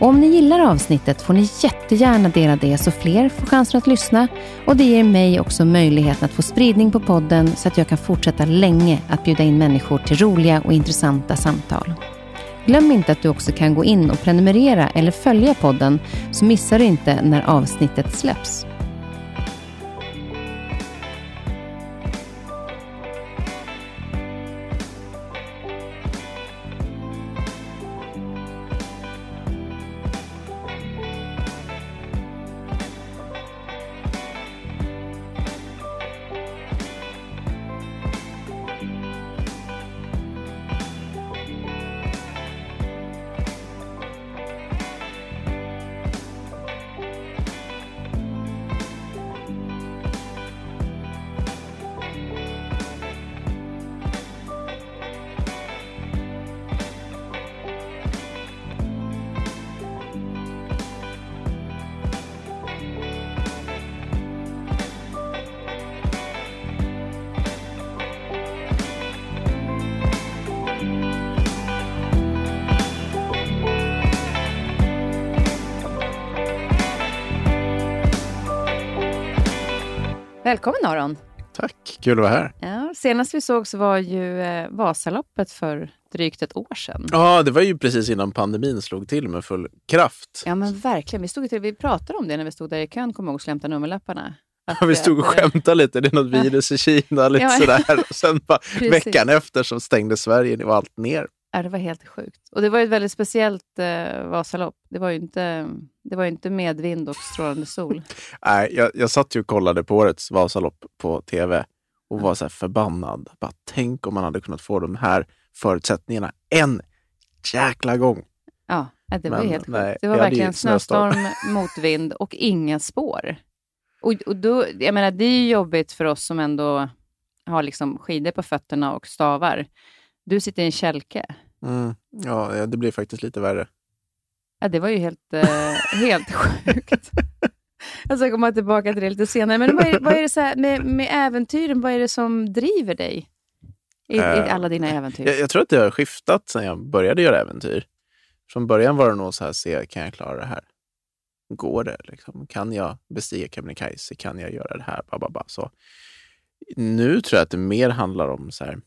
Och om ni gillar avsnittet får ni jättegärna dela det så fler får chansen att lyssna och det ger mig också möjligheten att få spridning på podden så att jag kan fortsätta länge att bjuda in människor till roliga och intressanta samtal. Glöm inte att du också kan gå in och prenumerera eller följa podden så missar du inte när avsnittet släpps. Välkommen Aron. Tack, kul att vara här. Ja, senast vi sågs var ju eh, Vasaloppet för drygt ett år sedan. Ja, det var ju precis innan pandemin slog till med full kraft. Ja, men verkligen. Vi, stod till, vi pratade om det när vi stod där i kön, kommer ihåg, och hämta nummerlapparna. Ja, vi stod och skämtade lite. Det är något virus i Kina, lite ja, sådär. Och sen bara, veckan efter så stängde Sverige och allt ner. Ja, det var helt sjukt. Och det var ett väldigt speciellt eh, Vasalopp. Det var ju inte, det var inte medvind och strålande sol. Nej, jag, jag satt ju och kollade på årets Vasalopp på tv och var så här förbannad. Bara, tänk om man hade kunnat få de här förutsättningarna en jäkla gång. Ja, det var Men, helt nej, sjukt. Det var verkligen snöstorm, motvind och inga spår. Och, och då, jag menar, det är jobbigt för oss som ändå har liksom skidor på fötterna och stavar. Du sitter i en kälke. Mm. Ja, det blir faktiskt lite värre. Ja, det var ju helt, eh, helt sjukt. Jag ska komma tillbaka till det lite senare. Men vad är, vad är det så här, med, med äventyren, vad är det som driver dig i, i eh, alla dina äventyr? Jag, jag, tror att det har skiftat sedan jag började göra äventyr. Från början var det nog så här, se, kan jag klara det här? Går det? Liksom? Kan jag bestiga Kebnekaise? Kan jag göra det här? Ba, ba, ba. Så, nu tror jag att det mer handlar om så här,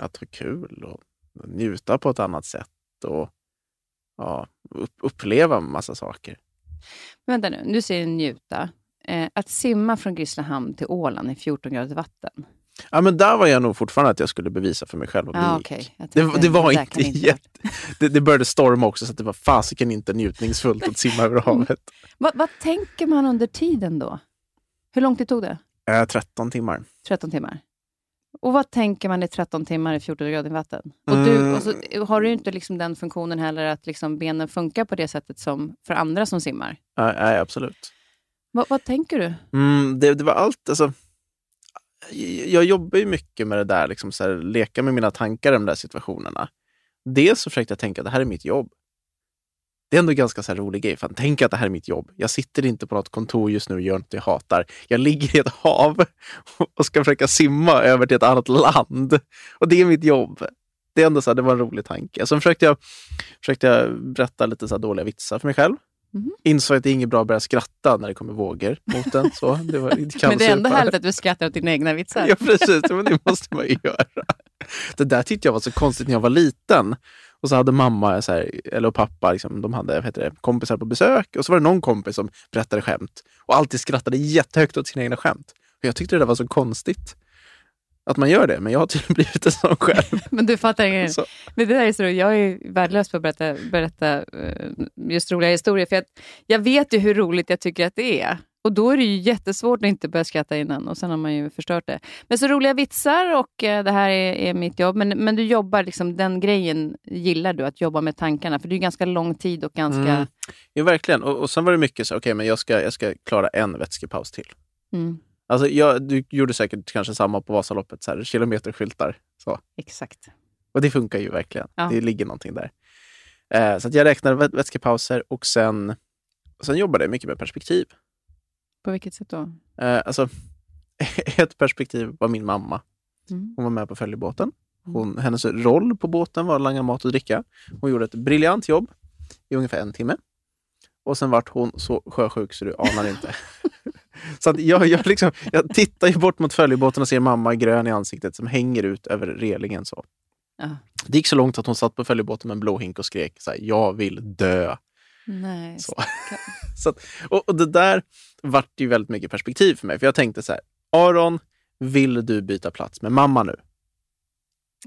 att ha kul och njuta på ett annat sätt och ja, uppleva en massa saker. Men vänta nu, du säger njuta. Eh, att simma från Grisslehamn till Åland i 14 grader vatten. Ja, men där var jag nog fortfarande att jag skulle bevisa för mig själv om ah, det gick. Det, det, var inte, inte jätte... det, det började storma också, så det var fasiken inte njutningsfullt att simma över havet. vad, vad tänker man under tiden då? Hur lång tid tog det? Eh, 13 timmar. 13 timmar. Och vad tänker man i 13 timmar i 14 grader vatten? Och, du, mm. och så har du inte liksom den funktionen heller att liksom benen funkar på det sättet som för andra som simmar. Nej, nej absolut. Va, vad tänker du? Mm, det, det, var allt. Alltså, jag jobbar ju mycket med det där, liksom så här, leka med mina tankar i de där situationerna. Dels så försökte jag tänka att det här är mitt jobb. Det är ändå ganska så här rolig grej. Fan, tänk att det här är mitt jobb. Jag sitter inte på något kontor just nu och gör något jag hatar. Jag ligger i ett hav och ska försöka simma över till ett annat land. Och det är mitt jobb. Det är ändå så här, det var en rolig tanke. Sen försökte jag, försökte jag berätta lite så dåliga vitsar för mig själv. Mhm. Insåg att det är inget bra att börja skratta när det kommer vågor mot en. Så det var, det Men det är ändå härligt att du skrattar åt dina egna vitsar. Ja, precis. Men det måste man ju göra. Det där tyckte jag var så konstigt när jag var liten. Och så hade mamma så här, eller pappa liksom, de hade heter det, kompisar på besök. Och så var det någon kompis som berättade skämt och alltid skrattade jättehögt åt sina egna skämt. Och jag tyckte det där var så konstigt. Att man gör det, men jag har tydligen blivit en sån själv. Men du fattar ingen. Så, Men det där är så roligt. Jag är värdelös på att berätta, berätta eh, just roliga historier. För att jag vet ju hur roligt jag tycker att det är. Och då är det ju jättesvårt att inte börja skratta innan och sen har man ju förstört det. Men så roliga vitsar och eh, det här är, är mitt jobb. Men, men du jobbar, liksom, den grejen gillar du, att jobba med tankarna. För det är ju ganska lång tid och ganska... Mm. ja, verkligen. Och, och sen var det mycket så, okej, men jag ska, jag ska klara en vätskepaus till. Mm, Alltså, jag, du gjorde säkert kanske samma på Vasaloppet, så här, kilometerskyltar. Så. exakt. Och det funkar ju verkligen. Ja. Det ligger någonting där. Eh, så jag räknade vä- vätskepauser och sen, och sen jobbade jag mycket med perspektiv. På vilket sätt då? Eh, alltså, ett perspektiv var min mamma. Mm. Hon var med på följebåten. Hon, hennes roll på båten var att langa mat och dricka. Hon gjorde ett briljant jobb i ungefär en timme. Och sen vart hon så sjösjuk så du anar inte. så jag, jag, liksom, jag tittar ju bort mot följebåten och ser mamma grön i ansiktet som hänger ut över relingen. så. Ja. Det gick så långt att hon satt på följebåten med en blå hink och skrek så här, jag vill dö. Nej, Så. Så att, och, och det där vart ju väldigt mycket perspektiv för mig. För jag tänkte så här, Aron, vill du byta plats med mamma nu?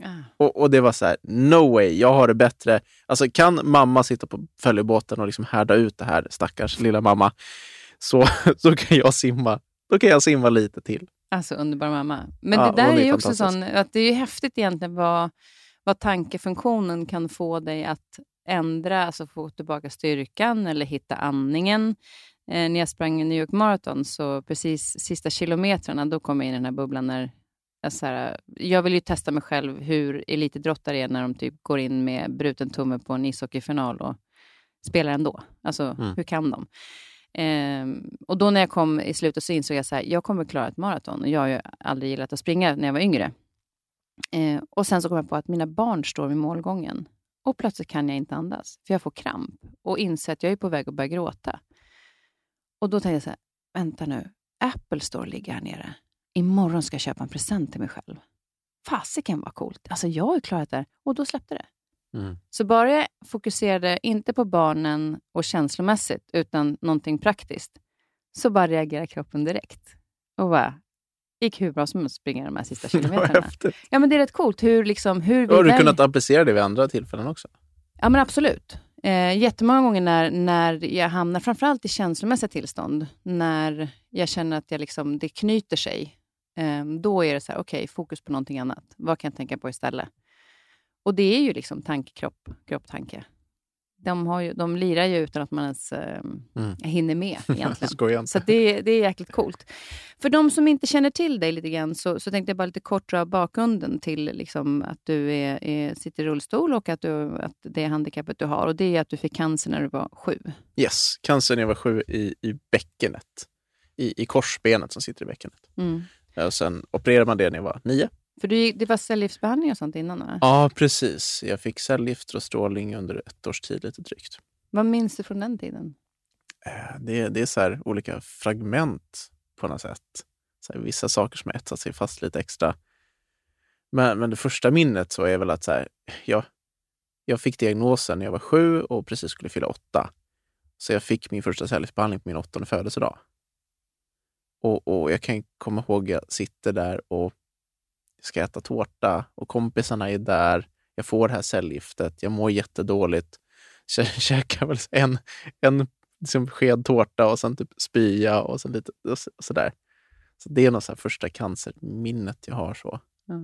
Ah. Och, och det var så här, no way, jag har det bättre. Alltså kan mamma sitta på följebåten och liksom härda ut det här, stackars lilla mamma, så, så kan jag simma. Då kan jag simma lite till. Alltså underbar mamma. Men Ja, det där är är ju också sån, att det är ju häftigt egentligen vad, vad tankefunktionen kan få dig att ändra, alltså få tillbaka styrkan eller hitta andningen. Eh, när jag sprang New York Marathon, så precis sista kilometrarna, då kom jag in i den här bubblan när jag, så här, jag vill ju testa mig själv hur elitidrottare är när de typ går in med bruten tumme på en ishockeyfinal och spelar ändå. Alltså, Mm. hur kan de? Ehm, och då när jag kom i slutet så insåg jag så här, jag kommer klara ett maraton. Och jag har ju aldrig gillat att springa när jag var yngre. Eh, och sen så kom jag på att mina barn står vid målgången. Och plötsligt kan jag inte andas, för jag får kramp. Och inser att jag är på väg att börja gråta. Och då tänkte jag så här, vänta nu, Apple Store ligger här nere. Imorgon ska jag köpa en present till mig själv. Fasiken vad coolt. Alltså jag har ju klarat det här. Och då släppte det. Så bara jag fokuserade inte på barnen och känslomässigt, utan någonting praktiskt, så bara reagerade kroppen direkt. Och bara, gick hur bra som helst att springa de här sista kilometrarna. ja, men det är rätt coolt hur, liksom, hur vi Har du väljer- kunnat applicera det vid andra tillfällen också? Ja, men absolut. Eh, jättemånga gånger när, när jag hamnar, framförallt i känslomässiga tillstånd, när jag känner att jag liksom, det knyter sig, eh, då är det så här, okej, fokus på någonting annat. Vad kan jag tänka på istället? Och det är ju liksom tanke, kropp, kropp, tanke. De, har ju, de lirar ju utan att man ens eh, Mm. hinner med egentligen. Så det, det är jäkligt coolt. För de som inte känner till dig lite grann så, så tänkte jag bara lite kort dra bakgrunden till liksom att du är, är, sitter i rullstol och att, du, att det handikappet du har. Och det är att du fick cancer när du var sju. Yes, cancer när jag var sju i, i bäckenet. I, I korsbenet som sitter i bäckenet. Mm. Och sen opererade man det när jag var nio. För du, det var cellgiftsbehandling och sånt innan va? Ja, precis. Jag fick cellgifter och strålning under ett års tid, lite drygt. Vad minns du från den tiden? Eh, Det, det är så här olika fragment på något sätt. Så här, vissa saker som har etsat sig fast lite extra. Men, men det första minnet så är väl att så här, jag, jag fick diagnosen när jag var sju och precis skulle fylla åtta. Så jag fick min första cellgiftsbehandling på min åttonde födelsedag. Och, och jag kan komma ihåg att jag sitter där och ska äta tårta och kompisarna är där. Jag får det här cellgiftet, jag mår jättedåligt. Kä- Käkar väl en, en liksom sked tårta och sen typ spya och sen lite och så- och. Så det är nog så första cancerminnet jag har. så. Ja.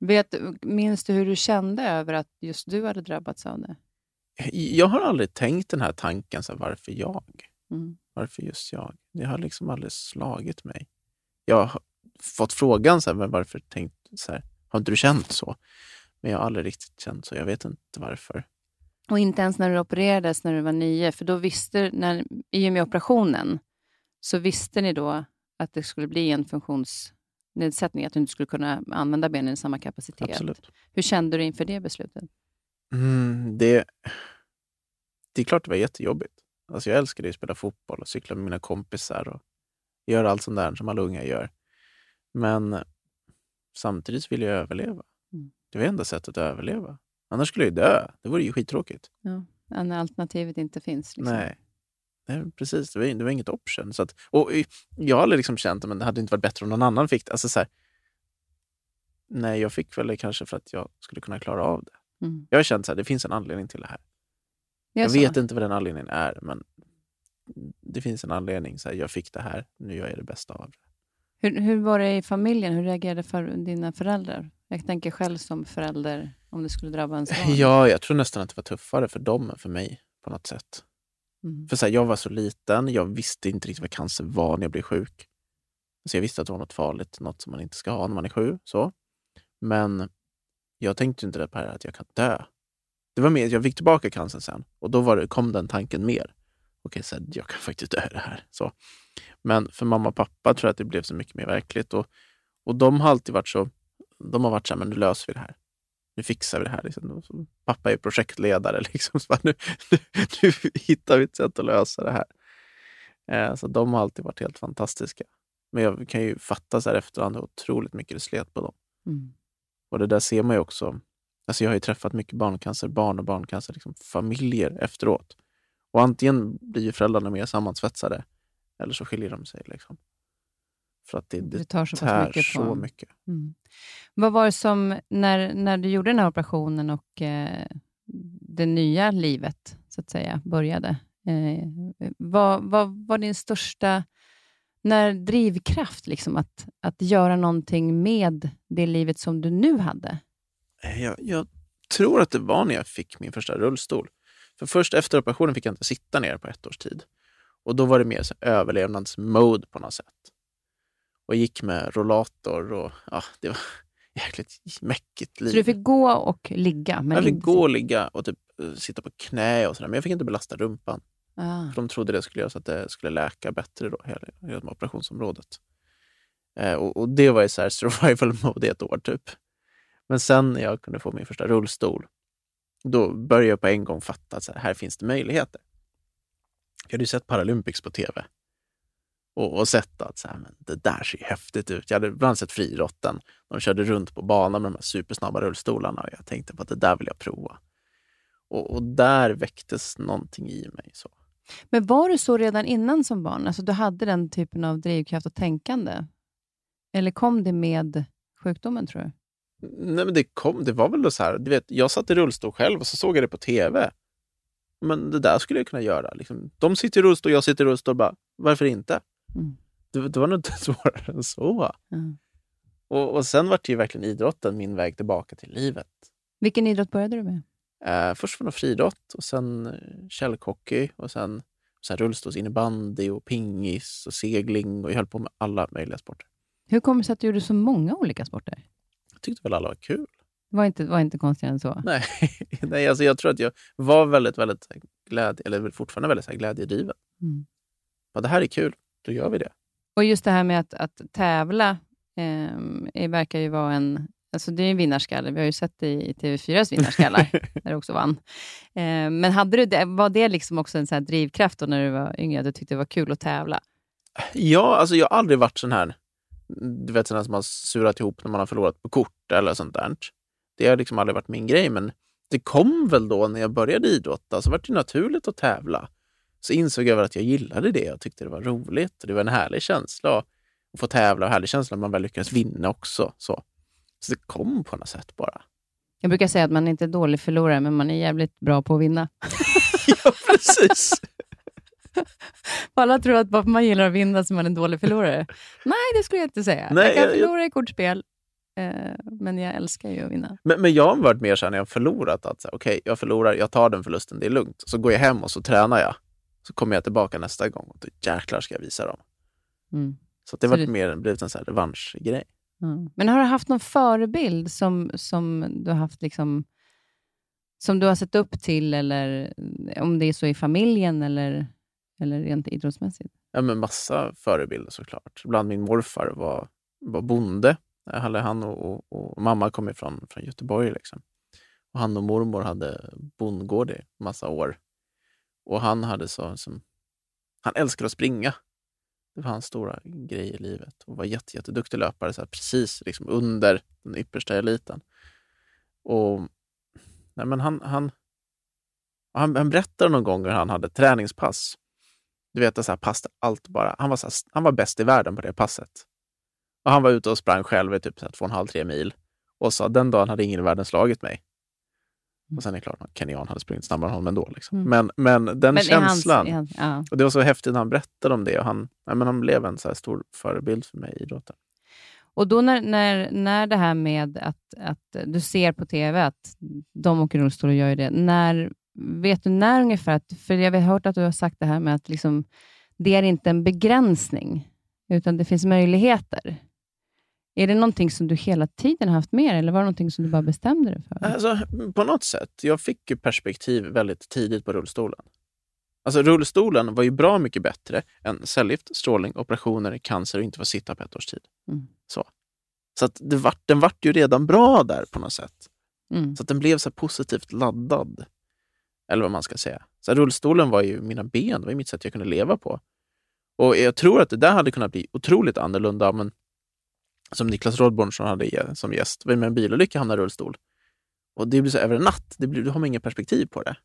Vet, minns du hur du kände över att just du hade drabbats av det? Jag har aldrig tänkt den här tanken, så här, varför jag? Mm. Varför just jag? Det har liksom aldrig slagit mig. Jag fått frågan, så här, varför tänkt så här? Har inte du känt så? Men jag har aldrig riktigt känt så. Jag vet inte varför. Och inte ens när du opererades när du var nio, för då visste, när, i och med operationen, så visste ni då att det skulle bli en funktionsnedsättning, att du inte skulle kunna använda benen i samma kapacitet. Absolut. Hur kände du inför det beslutet? Mm, det, det är klart det var jättejobbigt. Alltså jag älskade att spela fotboll och cykla med mina kompisar och göra allt sånt där som alla unga gör. Men samtidigt vill jag överleva. Mm. Det var enda sättet att överleva. Annars skulle jag ju dö. Det vore ju skittråkigt. Ja, när alternativet inte finns. Liksom. Nej. Nej, precis. Det var, det var inget option. Så att, och jag har aldrig liksom känt att det hade inte varit bättre om någon annan fick det. Alltså, så här, nej, jag fick väl det kanske för att jag skulle kunna klara av det. Mm. Jag har känt att det finns en anledning till det här. Det Jag så. vet inte vad den anledningen är, men det finns en anledning. Så här, jag fick det här, nu gör jag det bästa av det. Hur, hur var det i familjen? Hur reagerade för, dina föräldrar? Jag tänker själv som förälder, om det skulle drabba ens barn. Ja, jag tror nästan att det var tuffare för dem än för mig på något sätt. Mm. För så här, Jag var så liten, jag visste inte riktigt vad cancer var när jag blev sjuk. Så jag visste att det var något farligt, något som man inte ska ha när man är sjuk. Så. Men jag tänkte inte det på det att jag kan dö. Det var mer, jag fick tillbaka cancern sen och då var det, kom den tanken mer. Okej, så här, jag kan faktiskt dö det här. Så. Men för mamma och pappa tror jag att det blev så mycket mer verkligt. Och, och de har alltid varit så, de har varit så här, men nu löser vi det här. Nu fixar vi det här. Liksom. Pappa är projektledare. Liksom. Så nu, nu, nu hittar vi ett sätt att lösa det här. Eh, så de har alltid varit helt fantastiska. Men jag kan ju fatta så här efterhand hur otroligt mycket det slet på dem. Mm. Och det där ser man ju också. Alltså jag har ju träffat mycket barncancer, barn och barncancer, liksom familjer efteråt. Och antingen blir ju föräldrarna mer sammansvetsade eller så skiljer de sig. Liksom. För att det, Det det tar så tär mycket på... så mycket. Mm. Vad var det som, när, när du gjorde den här operationen och eh, det nya livet, så att säga, började? Eh, vad, vad var din största när drivkraft liksom, att, att göra någonting med det livet som du nu hade? Eh, Jag, jag tror att det var när jag fick min första rullstol. För först efter operationen fick jag inte sitta ner på ett års tid. Och då var det mer överlevnadsmode på något sätt. Och gick med rollator och ja, det var jäkligt mäckigt liv. Så du fick gå och ligga? Men jag fick inte gå och ligga och typ eh, sitta på knä och sådär, men jag fick inte belasta rumpan. Ah. För de trodde det skulle göra så att det skulle läka bättre då, hela, hela operationsområdet. Eh, och, och det var i så här survival mode i ett år typ. Men sen när jag kunde få min första rullstol, då började jag på en gång fatta att så här, här finns det möjligheter. Jag hade ju sett Paralympics på tv och, och sett att så här, men det där ser ju häftigt ut. Jag hade bland annat sett friidrotten. De körde runt på banan med de här supersnabba rullstolarna och jag tänkte på att det där vill jag prova. Och, och där väcktes någonting i mig. så. Men var du så redan innan som barn? Alltså du hade den typen av drivkraft och tänkande? Eller kom det med sjukdomen, tror du? Nej, men det, kom, det var väl så här, du vet, jag satt i rullstol själv och så såg jag det på tv. Men det där skulle jag kunna göra. Liksom. De sitter i rullstol, jag sitter i rullstol. Bara, varför inte? Mm. Det, det var nog inte svårare än så. Mm. Och, och sen var det ju verkligen idrotten min väg tillbaka till livet. Vilken idrott började du med? Eh, först var det friidrott och sen eh, källhockey och sen här rullstolsinnebandy och pingis och segling och jag höll på med alla möjliga sporter. Hur kommer det sig att du gjorde så många olika sporter? Jag tyckte väl alla var kul. Var inte, var inte konstigare än så. Nej, nej alltså jag tror att jag var väldigt, väldigt glädje, eller fortfarande väldigt så här glädjedriven. Mm. Ja, det här är kul, då gör vi det. Och just det här med att, att tävla eh, verkar ju vara en... Alltså det är en vinnarskalle. Vi har ju sett det i TV4s vinnarskallar, där du också vann. Eh, men hade du det, var det liksom också en sån här drivkraft när du var yngre, att du tyckte det var kul att tävla? Ja, alltså jag har aldrig varit sån här, du vet sån här som har surat ihop när man har förlorat på kort eller sånt där. Det har liksom aldrig varit min grej, men det kom väl då när jag började idrotta, så var det naturligt att tävla. Så insåg jag väl att jag gillade det och tyckte det var roligt. Det var en härlig känsla att få tävla och härlig känsla när man väl lyckades vinna också. Så, så det kom på något sätt bara. Jag brukar säga att man inte är dålig förlorare, men man är jävligt bra på att vinna. ja, precis. Alla tror att bara för man gillar att vinna så är man en dålig förlorare. Nej, det skulle jag inte säga. Nej, jag kan jag- förlora i kortspel, men jag älskar ju att vinna. Men, men jag har varit mer så här när jag har förlorat att okej, jag förlorar, jag tar den förlusten, det är lugnt. Så går jag hem och så tränar jag. Så kommer jag tillbaka nästa gång och då jäklar ska jag visa dem. Mm. Så det har du- varit mer blivit en så här revanschgrej. Mm. Men har du haft någon förebild som, som du har haft liksom som du har sett upp till, eller om det är så i familjen eller, eller rent idrottsmässigt? Ja, men massa förebilder såklart. Bland min morfar var, var bonde. Han och, och, och mamma kom ifrån från Göteborg. Liksom. Och han och mormor hade bondgård i massa år. Och han hade så, som, han älskade att springa. Det var hans stora grej i livet. Och var jätte, jätteduktig löpare, så här, precis liksom under den yppersta eliten. Och, nej, men han, han, han, han berättade någon gång hur han hade träningspass. Du vet, så här, pass allt bara. Han var, så här, han var bäst i världen på det passet. Och han var ute och sprang själv i typ 2,5-3 mil och sa den dagen hade ingen i världen slagit mig. Och sen är det klart att Kenyan hade sprungit snabbare än honom ändå. Liksom. Mm. Men, men den men känslan. Hans, ja. Och det var så häftigt när han berättade om det. Och han, ja, men han blev en så stor förebild för mig i idrotten. Och då när, när, när det här med att, att du ser på TV att de åker rullstol och gör det. När, vet du när ungefär? För jag har hört att du har sagt det här med att liksom, det är inte en begränsning, utan det finns möjligheter. Är det någonting som du hela tiden har haft med dig, eller var det någonting som du bara bestämde dig för? Alltså, på något sätt. Jag fick ju perspektiv väldigt tidigt på rullstolen. Alltså rullstolen var ju bra mycket bättre än cellgift, strålning, operationer, cancer och inte få sitta på ett års tid. Mm. Så, så att det var, den vart ju redan bra där på något sätt. Mm. Så att den blev så positivt laddad. Eller vad man ska säga. Så rullstolen var ju mina ben, det var mitt sätt jag kunde leva på. Och jag tror att det där hade kunnat bli otroligt annorlunda om en som Niklas Rodbornsson hade som gäst. var Med en bilolycka och hamnade i rullstol. Och det blir så över en natt. Det blir, då har man inget perspektiv på det.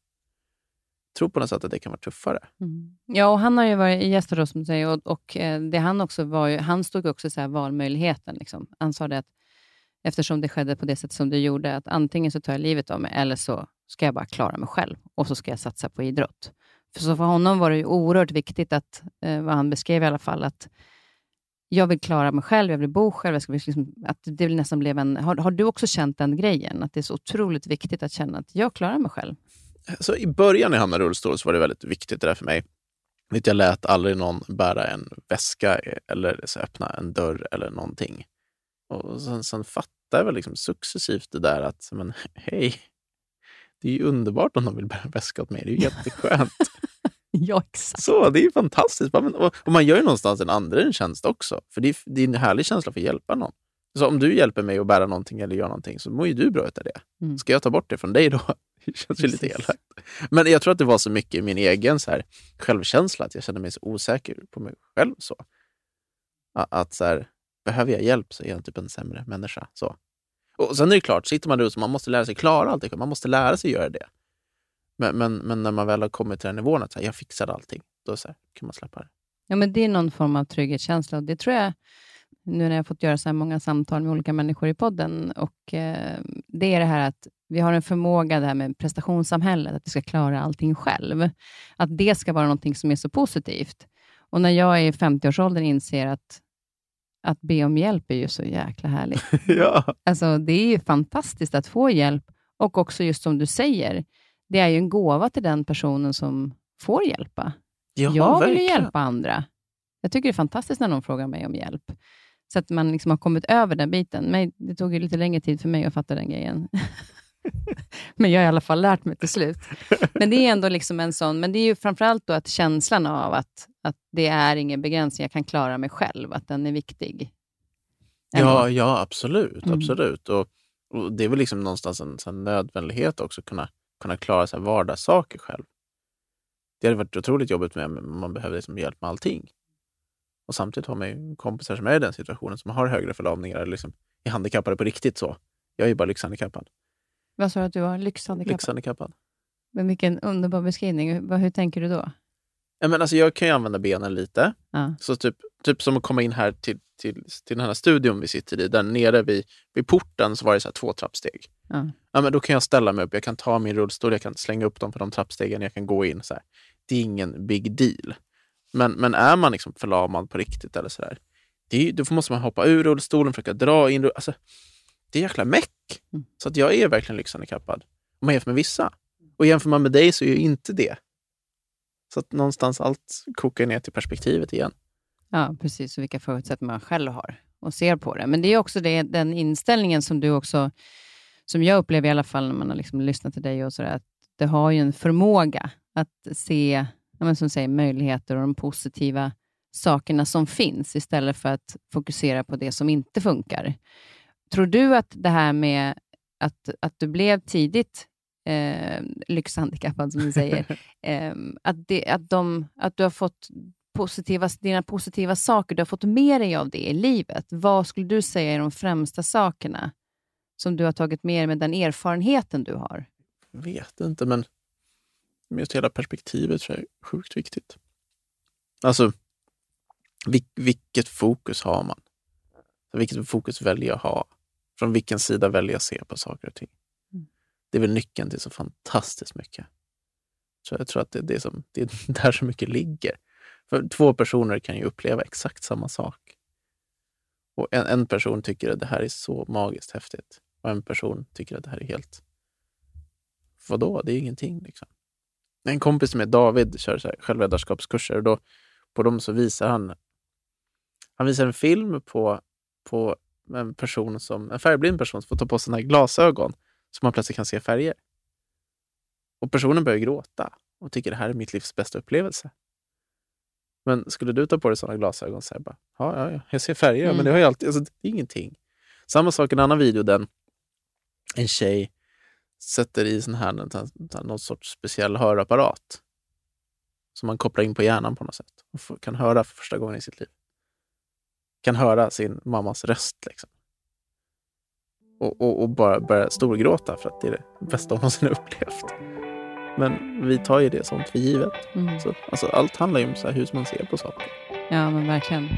Jag tror på något sätt att det kan vara tuffare. Mm. Ja, och han har ju varit gäst hos som du säger, och, och eh, det han också var ju, han stod också så här valmöjligheten. Liksom. Han sa det att eftersom det skedde på det sätt som det gjorde, att antingen så tar jag livet av mig eller så ska jag bara klara mig själv och så ska jag satsa på idrott. För så för honom var det ju oerhört viktigt, att, eh, vad han beskrev i alla fall, att jag vill klara mig själv, jag vill bo själv. Jag ska liksom, att det nästan blev en, har, har, du också känt den grejen? Att det är så otroligt viktigt att känna att jag klarar mig själv? Så I början när jag hamnade i rullstol så var det väldigt viktigt det där för mig. Jag lät aldrig någon bära en väska eller så öppna en dörr eller någonting. Och sen, sen fattade jag väl liksom successivt det där att, men hej, det är ju underbart om de vill bära en väska åt mig. Det är ju jätteskönt. Ja, exakt. Så, det är ju fantastiskt. Och man gör ju någonstans en andra en tjänst också. För det är, det är en härlig känsla för att hjälpa någon. Så om du hjälper mig att bära någonting eller göra någonting så mår ju du bra av det. Mm. Ska jag ta bort det från dig då? Det känns ju lite elakt. Men jag tror att det var så mycket i min egen så här, självkänsla att jag kände mig så osäker på mig själv. så. Att så här, behöver jag hjälp så är jag typ en sämre människa. Så. Och Sen är det klart, sitter man där så man måste lära sig klara allt. Man måste lära sig göra det. Men, men, men när man väl har kommit till den nivån att här, jag fixade allting, då så här, kan man släppa det. Ja, men det är någon form av trygghetskänsla och det tror jag, nu när jag har fått göra så här många samtal med olika människor i podden, och eh, det är det här att vi har en förmåga, det här med prestationssamhället, att vi ska klara allting själv. Att det ska vara någonting som är så positivt. Och när jag i 50-årsåldern inser att att be om hjälp är ju så jäkla härligt. ja. Alltså, det är ju fantastiskt att få hjälp och också just som du säger, det är ju en gåva till den personen som får hjälpa. Ja, jag vill ju hjälpa andra. Jag tycker det är fantastiskt när någon frågar mig om hjälp. Så att man liksom har kommit över den biten. Men det tog ju lite längre tid för mig att fatta den grejen. men jag har i alla fall lärt mig till slut. Men det är ändå liksom en sån, men det är ju framförallt då att känslan av att, att det är ingen begränsning, jag kan klara mig själv, att den är viktig. Ja, ja, absolut. Mm. absolut. Och, och, Det är väl liksom någonstans en, en nödvändighet också, att kunna kunna klara så här vardagssaker själv. Det hade varit otroligt jobbigt med om man behövde liksom hjälp med allting. Och samtidigt har man ju kompisar som är i den situationen, som har högre förlamningar eller liksom är handikappade på riktigt. så. Jag är ju bara lyxhandikappad. Vad sa du att du var? Lyxhandikappad? Lyxhandikappad. Men vilken underbar beskrivning. Hur, hur tänker du då? Ja, men alltså jag kan ju använda benen lite. Ja. Så typ, typ som att komma in här till, till, till den här studion vi sitter i. Där nere vid, vid porten så var det så två trappsteg. Ja. ja. men då kan jag ställa mig upp, jag kan ta min rullstol, jag kan slänga upp dem på de trappstegen, jag kan gå in. så här. Det är ingen big deal. Men, men är man liksom förlamad på riktigt eller sådär, då måste man hoppa ur rullstolen, försöka dra in. Alltså, det är jäkla meck. Mm. Så att jag är verkligen lyxhandikappad. Om man jämför med vissa. Och jämför man med dig så är jag inte det. Så att någonstans allt kokar ner till perspektivet igen. Ja, precis. Och vilka förutsättningar man själv har och ser på det. Men det är också det, den inställningen som du också som jag upplever i alla fall när man har liksom lyssnat till dig, och så där, att det har ju en förmåga att se men som säger, möjligheter och de positiva sakerna som finns, istället för att fokusera på det som inte funkar. Tror du att det här med att, att du blev tidigt eh, lyxhandikappad, som du säger, eh, att, det, att, de, att du har fått positiva, dina positiva saker, du har fått med dig av det i livet. Vad skulle du säga är de främsta sakerna som du har tagit med dig med den erfarenheten du har? Jag vet inte, men just hela perspektivet tror jag är sjukt viktigt. Alltså, vilket fokus har man? Vilket fokus väljer jag ha? Från vilken sida väljer jag se på saker och ting? Mm. Det är väl nyckeln till så fantastiskt mycket. Så jag tror att det är, det, som, det är där så mycket ligger. För två personer kan ju uppleva exakt samma sak. Och en, en person tycker att det här är så magiskt häftigt och en person tycker att det här är helt... Vadå? Det är ingenting. Liksom. En kompis med David kör så här självledarskapskurser och då, på dem så visar han han visar en film på, på en person som, en färgblind person som får ta på sig glasögon så man plötsligt kan se färger. Och personen börjar gråta och tycker det här är mitt livs bästa upplevelse. Men skulle du ta på dig sådana glasögon och säga bara, ja, ja, jag ser färger, mm. men det har jag alltid, alltså, det är ingenting. Samma sak i en annan video, där en tjej sätter i sån här, någon sorts speciell hörapparat som man kopplar in på hjärnan på något sätt och kan höra för första gången i sitt liv kan höra sin mammas röst. Liksom. Och, och, och, bara börja storgråta för att det är det bästa hon någonsin upplevt. Men vi tar ju det sånt för givet. Mm. Så, alltså, allt handlar ju om så hur man ser på saker. Ja, men verkligen.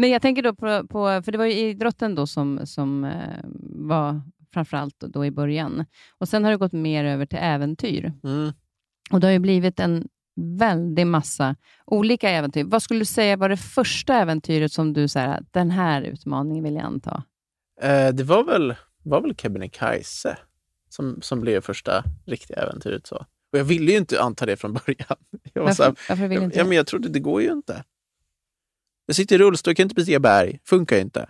Men jag tänker då på, på, för det var ju idrotten då som, som eh, var framförallt då i början. Och Sen har det gått mer över till äventyr. Mm. Och Det har ju blivit en väldig massa olika äventyr. Vad skulle du säga var det första äventyret som du sa, den här utmaningen vill jag anta? Eh, det var väl, var väl Kebnekaise som, som blev första riktiga äventyret. Så. Och jag ville ju inte anta det från början. Jag var varför, här, varför vill jag, inte ja, men jag trodde det går ju inte. Jag sitter i rullstol, jag kan inte bestiga berg. Funkar ju inte.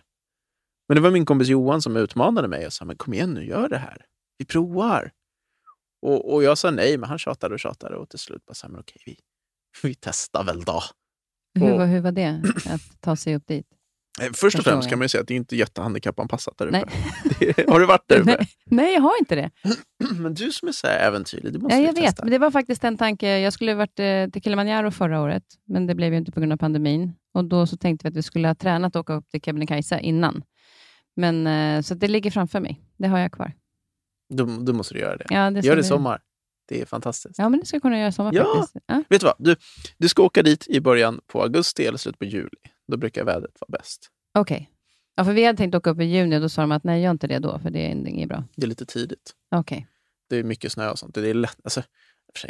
Men det var min kompis Johan som utmanade mig och sa, men kom igen nu, gör det här. Vi provar. Och, och jag sa nej, men han tjatade och tjatade och till slut bara, men okej, vi, vi testar väl då. Hur, och, hur var det, att ta sig upp dit? Eh, först och främst kan man ju säga att det är inte jättehandikappanpassat där uppe. Det, har du varit där uppe? Nej, nej, jag har inte det. men du som är så äventyrlig, du måste ja, Jag vet, men det var faktiskt en tanke. Jag skulle ha varit eh, till Kilimanjaro förra året, men det blev ju inte på grund av pandemin. Och Då så tänkte vi att vi skulle ha tränat och åka upp till Kebnekaise innan. Men, eh, så det ligger framför mig. Det har jag kvar. Då, då måste du göra det. Ja, det Gör det i sommar. Det är fantastiskt. Ja, men det ska jag kunna göra i sommar ja. faktiskt. Ja. Vet du vad? Du, du ska åka dit i början på augusti eller slutet på juli. Då brukar vädret vara bäst. Okej. Okay. Ja, för vi hade tänkt åka upp i juni och då sa de att nej, gör inte det då, för det är inget bra. Det är lite tidigt. Okej. Okay. Det är mycket snö och sånt. Det, är lätt, alltså,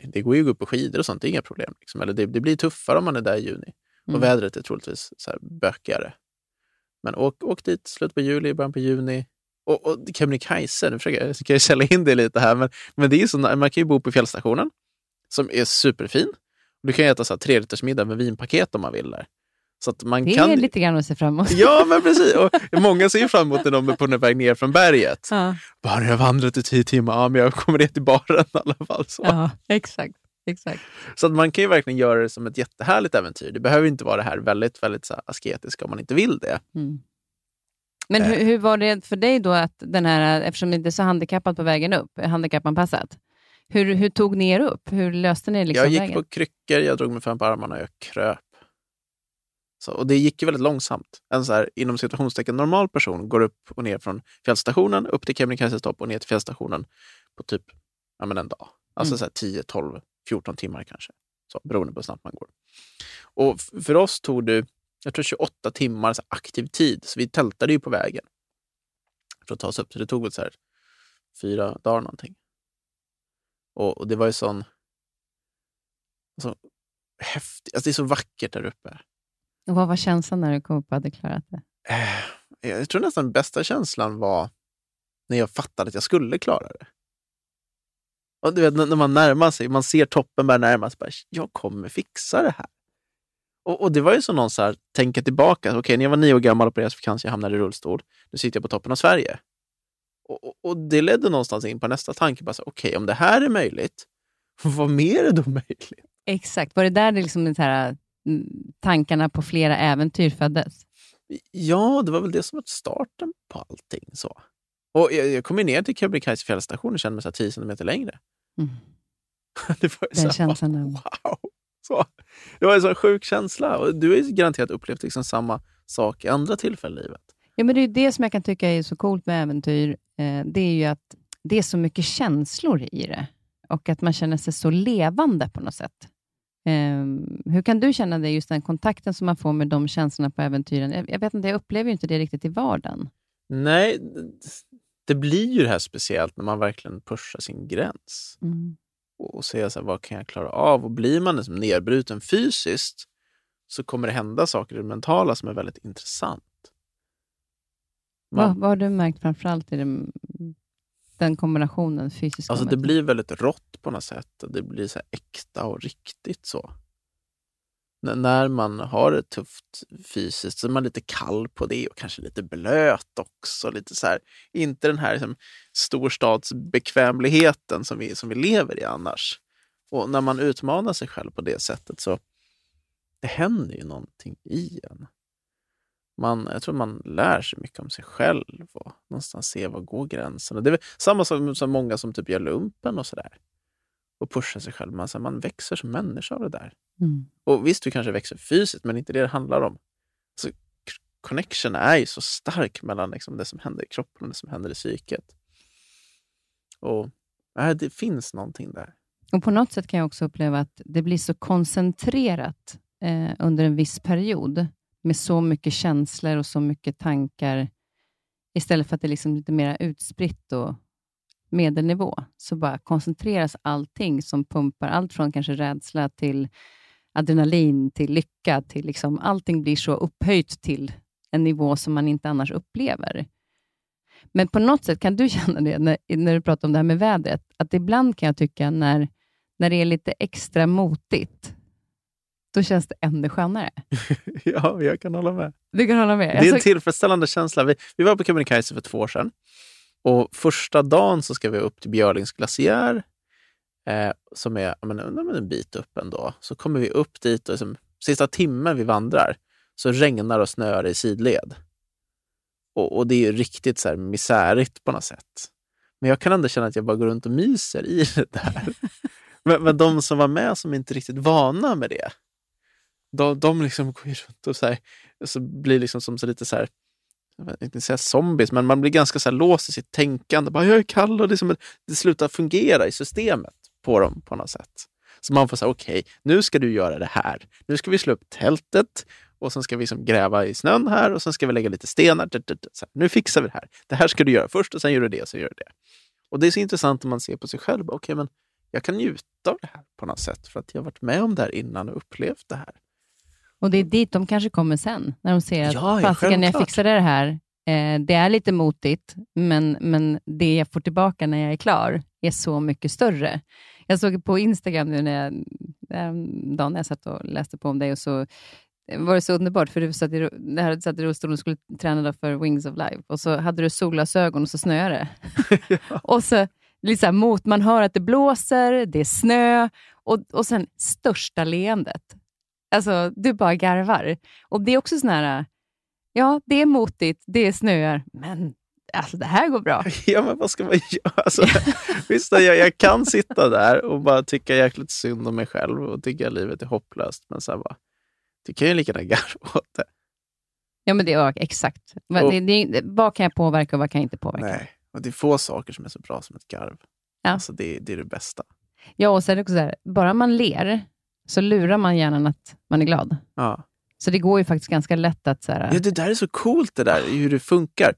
det går ju att gå upp på skidor och sånt, det är inga problem. Liksom. Eller det, det, blir tuffare om man är där i juni. Mm. Och vädret är troligtvis så här bökigare. Men åk, åk dit slutet på juli, början på juni. Och, och Kebnekaise, nu försöker jag, jag sälja in det lite här, men, men det är så, man kan ju bo på fjällstationen som är superfin. Du kan äta så här, tre middag med vinpaket om man vill där. Så att man det kan... är lite grann att se fram emot. Ja, men precis. Och många ser fram emot när de är på väg ner från berget. Ja. Bara, jag har vandrat i tio timmar, ja, men jag kommer ner till baren i alla fall. Så. Ja, exakt. Exakt. Så att man kan ju verkligen göra det som ett jättehärligt äventyr. Det behöver inte vara det här väldigt, väldigt så asketiska om man inte vill det. Mm. Men hur, eh. hur, var det för dig då, att den här, eftersom ni inte är så handikappad på vägen upp, handikappanpassat, hur, hur tog ni er upp? Hur löste ni liksom Jag gick vägen? på kryckor, jag drog mig fram på armarna och jag kröp. Så, och det gick ju väldigt långsamt. En så här, inom situationstecken normal person går upp och ner från fjällstationen upp till Kebnekaises topp och ner till fjällstationen på typ ja, men en dag. Alltså mm. så här 10, 12, 14 timmar kanske. Så, beroende på hur snabbt man går. Och för oss tog det jag tror 28 timmar så aktiv tid, så vi tältade ju på vägen för att ta oss upp. Så det tog väl så här fyra dagar någonting. Och, och det var ju sån... Alltså, häftigt. Alltså, det är så vackert där uppe. Och vad var känslan när du kom upp och hade klarat det? Eh, jag tror nästan bästa känslan var när jag fattade att jag skulle klara det. Och du vet, när man närmar sig, man ser toppen börja närma sig, bara, jag kommer fixa det här. Och, och det var ju som någon så här, tänka tillbaka, okej, okay, när jag var nio år gammal och opererades för cancer, jag hamnade i rullstol, nu sitter jag på toppen av Sverige. Och, och, och det ledde någonstans in på nästa tanke, okej, okay, om det här är möjligt, vad mer är då möjligt? Exakt, var det där det liksom så här, mm, tankarna på flera äventyr föddes? Ja, det var väl det som var starten på allting. så. Och jag, jag kom ner till Kebnekaise fjällstation och kände mig så 10 centimeter längre. Mm. det var Den så känslan. Wow! Så. Det var en sån sjuk känsla. Och du har ju garanterat upplevt liksom samma sak i andra tillfällen i livet. Ja, men det är det som jag kan tycka är så coolt med äventyr. Eh, det är ju att det är så mycket känslor i det och att man känner sig så levande på något sätt. Um, hur kan du känna det, just den kontakten som man får med de känslorna på äventyren? Jag, jag vet inte, jag upplever ju inte det riktigt i vardagen. Nej, det blir ju det här speciellt när man verkligen pushar sin gräns. Mm. Och, ser så här, vad kan jag klara av? Och blir man liksom nedbruten fysiskt så kommer det hända saker i det mentala som är väldigt intressant. Man, vad, vad har du märkt framförallt i det den kombinationen fysiska Alltså det blir väldigt rått på något sätt. Det blir så äkta och riktigt så. När man har det tufft fysiskt så är man lite kall på det och kanske lite blöt också. Lite så här, inte den här liksom, storstadsbekvämligheten som vi, som vi lever i annars. Och när man utmanar sig själv på det sättet så det händer ju någonting i en man, jag tror man lär sig mycket om sig själv och någonstans se var går gränserna. Det är samma sak som många som typ gör lumpen och sådär. Och pushar sig själv. Man, så man växer som människa av det där. Mm. Och visst, du kanske växer fysiskt, men inte det det handlar om. Så connection är ju så stark mellan liksom det som händer i kroppen och det som händer i psyket. Och äh, det finns någonting där. Och På något sätt kan jag också uppleva att det blir så koncentrerat eh, under en viss period med så mycket känslor och så mycket tankar, istället för att det är liksom lite mer utspritt och medelnivå, så bara koncentreras allting som pumpar allt från kanske rädsla till adrenalin, till lycka, till liksom, allting blir så upphöjt till en nivå som man inte annars upplever. Men på något sätt, kan du känna det när, när du pratar om det här med vädret, att ibland kan jag tycka när, när det är lite extra motigt, då känns det ännu skönare. ja, jag kan hålla med. Du kan hålla med. Det är en tillfredsställande känsla. Vi, vi var på Kebnekaise för två år sedan. Och första dagen så ska vi upp till Björlings glaciär, eh, som är men, en bit upp ändå. Så kommer vi upp dit och liksom, sista timmen vi vandrar så regnar och snöar i sidled. Och, och det är ju riktigt så här misärigt på något sätt. Men jag kan ändå känna att jag bara går runt och myser i det där. men, men de som var med som inte riktigt vana med det, de, de liksom går runt och så, här, så blir liksom som så lite så här, jag vill inte säga zombies, men man blir ganska så här låst i sitt tänkande. Bara, jag är kall och det, som, det slutar fungera i systemet på dem på något sätt. Så man får säga, okej, okay, nu ska du göra det här. Nu ska vi slå upp tältet och sen ska vi liksom gräva i snön här och sen ska vi lägga lite stenar. Så här, nu fixar vi det här. Det här ska du göra först och sen gör du det och så gör du det. Och det är så intressant när man ser på sig själv. Okej, okay, men jag kan njuta av det här på något sätt för att jag har varit med om det här innan och upplevt det här. Och det är dit de kanske kommer sen, när de ser att ja, fasiken, jag fixade det här. Eh, det är lite motigt, men, men det jag får tillbaka när jag är klar är så mycket större. Jag såg på Instagram nu när jag, dagen när jag satt och läste på om dig och så var det så underbart, för du satt i, du satt i rullstol och skulle träna för Wings of Life och så hade du solglasögon och så snöade det. ja. Och så lite så mot, man hör att det blåser, det är snö och, och sen största leendet. Alltså, du bara garvar. Och det är också sån här, ja, det är motigt, det är snöar, men alltså, det här går bra. Ja, men vad ska man göra? Alltså, visst, jag, jag kan sitta där och bara tycka jäkligt synd om mig själv och tycka att livet är hopplöst, men så här bara, du kan ju lika gärna garva åt det. Ja, men det är exakt. Och, det, det, vad kan jag påverka och vad kan jag inte påverka? Nej, och det är få saker som är så bra som ett garv. Ja. Alltså, det, det är det bästa. Ja, och så är det också så här, bara man ler så lurar man hjärnan att man är glad. Ja. Så det går ju faktiskt ganska lätt att... Så här, ja, det där är så coolt, det där, hur det funkar.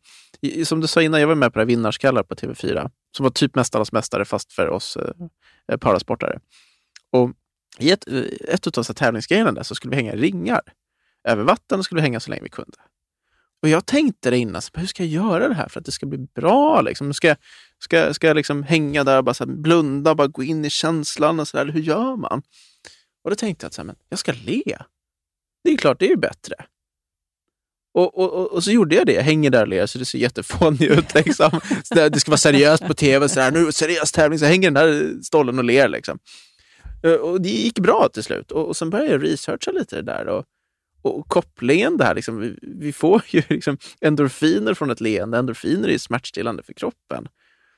Som du sa innan, jag var med på det här Vinnarskallar på TV4, som var typ Mästarnas mästare, fast för oss eh, parasportare. Och i ett, eh, ett av tävlingsgrejerna där så skulle vi hänga ringar över vatten och skulle vi hänga så länge vi kunde. Och jag tänkte det innan, så, hur ska jag göra det här för att det ska bli bra? Liksom? Ska, ska, ska jag liksom hänga där och bara så här, blunda och bara gå in i känslan? Och så där? Hur gör man? Och då tänkte jag att så här, men jag ska le. Det är klart, det är ju bättre. Och, och, och, och, så gjorde jag det. Jag hänger där och ler så det ser jättefånigt ut. Liksom. det, det ska vara seriöst på tv. Så här, nu seriös tävling. Så jag hänger den där stollen och ler. Liksom. Eh, och det gick bra till slut. Och, och sen började jag researcha lite det där. Och, och kopplingen där, liksom, vi, vi, får ju liksom endorfiner från ett leende. Endorfiner är smärtstillande för kroppen.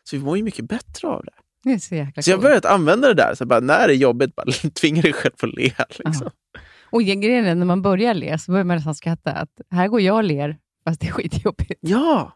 Så vi mår ju mycket bättre av det det är så, jäkla så jag började använda det där. Så bara, när det är jobbigt, bara tvinga dig själv att le. Liksom. Och grejen är, när man börjar le så börjar man nästan skratta. Att här går jag och ler, fast det är skitjobbigt. Ja!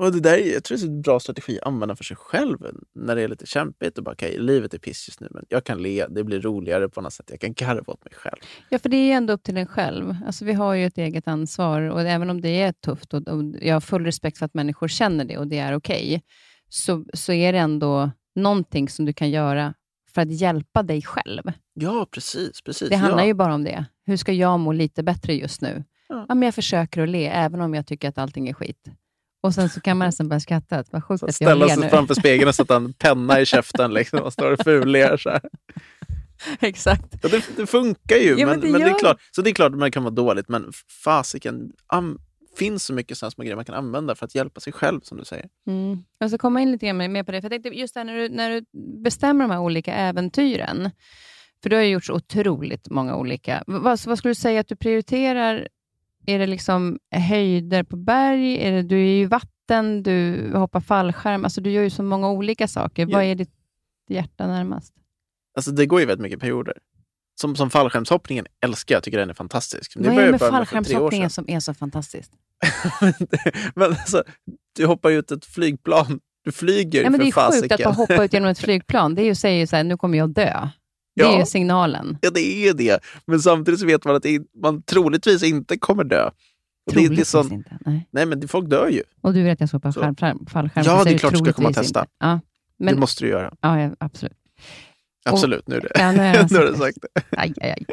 Och det där, jag tror det är en bra strategi att använda för sig själv när det är lite kämpigt. Och bara, okay, livet är piss just nu, men jag kan le. Det blir roligare på något sätt. Jag kan garva åt mig själv. Ja, för det är ändå upp till en själv. Alltså, vi har ju ett eget ansvar och även om det är tufft och, och jag har full respekt för att människor känner det och det är okej, okay, så, så är det ändå någonting som du kan göra för att hjälpa dig själv. Ja, precis. precis det handlar ja. ju bara om det. Hur ska jag må lite bättre just nu? Ja. ja. men jag försöker att le, även om jag tycker att allting är skit. Och sen så kan man nästan börja skratta. Vad sjukt att jag ler sig nu. framför spegeln och sätta en penna i käften liksom, och står och fuller så här. Exakt. Ja, det, det, funkar ju, ja, men, men, det, men det, är klart, så det är klart att man kan vara dåligt, men fasiken, finns så mycket sådana små grejer man kan använda för att hjälpa sig själv, som du säger. Mm. Jag ska komma in lite mer på det. För jag tänkte just där när du, när du bestämmer de här olika äventyren, för du har ju gjort så otroligt många olika. Vad, vad skulle du säga att du prioriterar? Är det liksom höjder på berg? Är det, du är i vatten, du hoppar fallskärm. Alltså du gör ju så många olika saker. Ja. Vad är ditt hjärta närmast? Alltså det går ju väldigt mycket perioder. Som, som fallskärmshoppningen älskar jag, tycker den är fantastisk. Vad är det med fallskärmshoppningen som är så fantastiskt? men alltså, du hoppar ut ett flygplan. Du flyger ja, men för Det är fasiken. sjukt att bara hoppa ut genom ett flygplan. Det är ju att säga så här, nu kommer jag dö. Det ja, är ju signalen. Ja, det är det. Men samtidigt så vet man att man troligtvis inte kommer dö. Troligtvis det, det sån... inte? Nej. Nej, men folk dör ju. Och du vill att jag ska hoppa fallskärm? Ja, det är klart du ska komma och testa. Ja, men... Det måste du göra. Ja, absolut. Absolut, nu är det. Ja, nu, nu har du sagt det. Aj, aj, aj.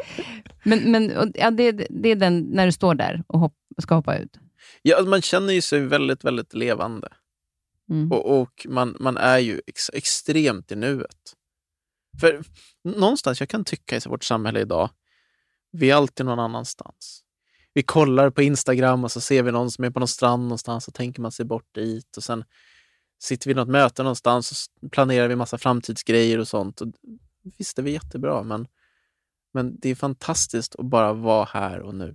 Men, men ja, det, det är den, när du står där och hopp, ska hoppa ut? Ja, alltså man känner ju sig väldigt, väldigt levande. Mm. Och, och, man, man är ju ex, extremt i nuet. För någonstans, jag kan tycka i vårt samhälle idag, vi är alltid någon annanstans. Vi kollar på Instagram och så ser vi någon som är på någon strand någonstans och tänker man sig bort dit. Och sen sitter vi i något möte någonstans och planerar vi massa framtidsgrejer och sånt. Och visst, det är jättebra, men, men det är fantastiskt att bara vara här och nu.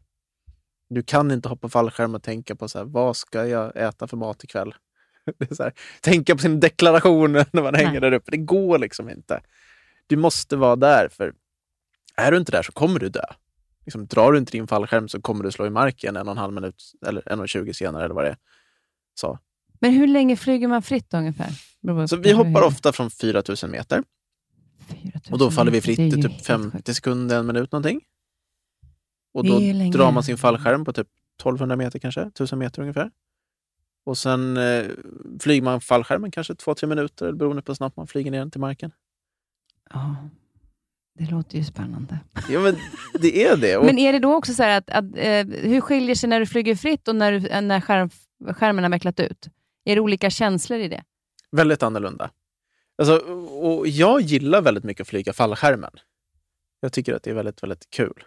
Du kan inte hoppa fallskärm och tänka på så här, vad ska jag äta för mat ikväll? Det är så här, tänka på sin deklaration när man hänger Nej. där uppe. Det går liksom inte. Du måste vara där, för är du inte där så kommer du dö. Liksom, drar du inte din fallskärm så kommer du slå i marken en och en halv minut eller en och tjugo senare eller vad det är. Så. Men hur länge flyger man fritt ungefär? Så vi hoppar ofta från 4000 meter. 4 000 och då faller vi fritt i typ 50 sjukt. sekunder, en minut någonting. Och då drar man sin fallskärm på typ 1200 meter kanske, 1000 meter ungefär. Och sen eh, flyger man fallskärmen kanske 2-3 minuter beroende på hur snabbt man flyger ner till marken. Ja, det låter ju spännande. Ja, men det är det. Och... Men är det då också så att, att eh, hur skiljer sig när du flyger fritt och när, du, när skärm, skärmen har vecklat ut? Är det olika känslor i det? Väldigt annorlunda. Alltså, och jag gillar väldigt mycket att flyga fallskärmen. Jag tycker att det är väldigt, väldigt kul.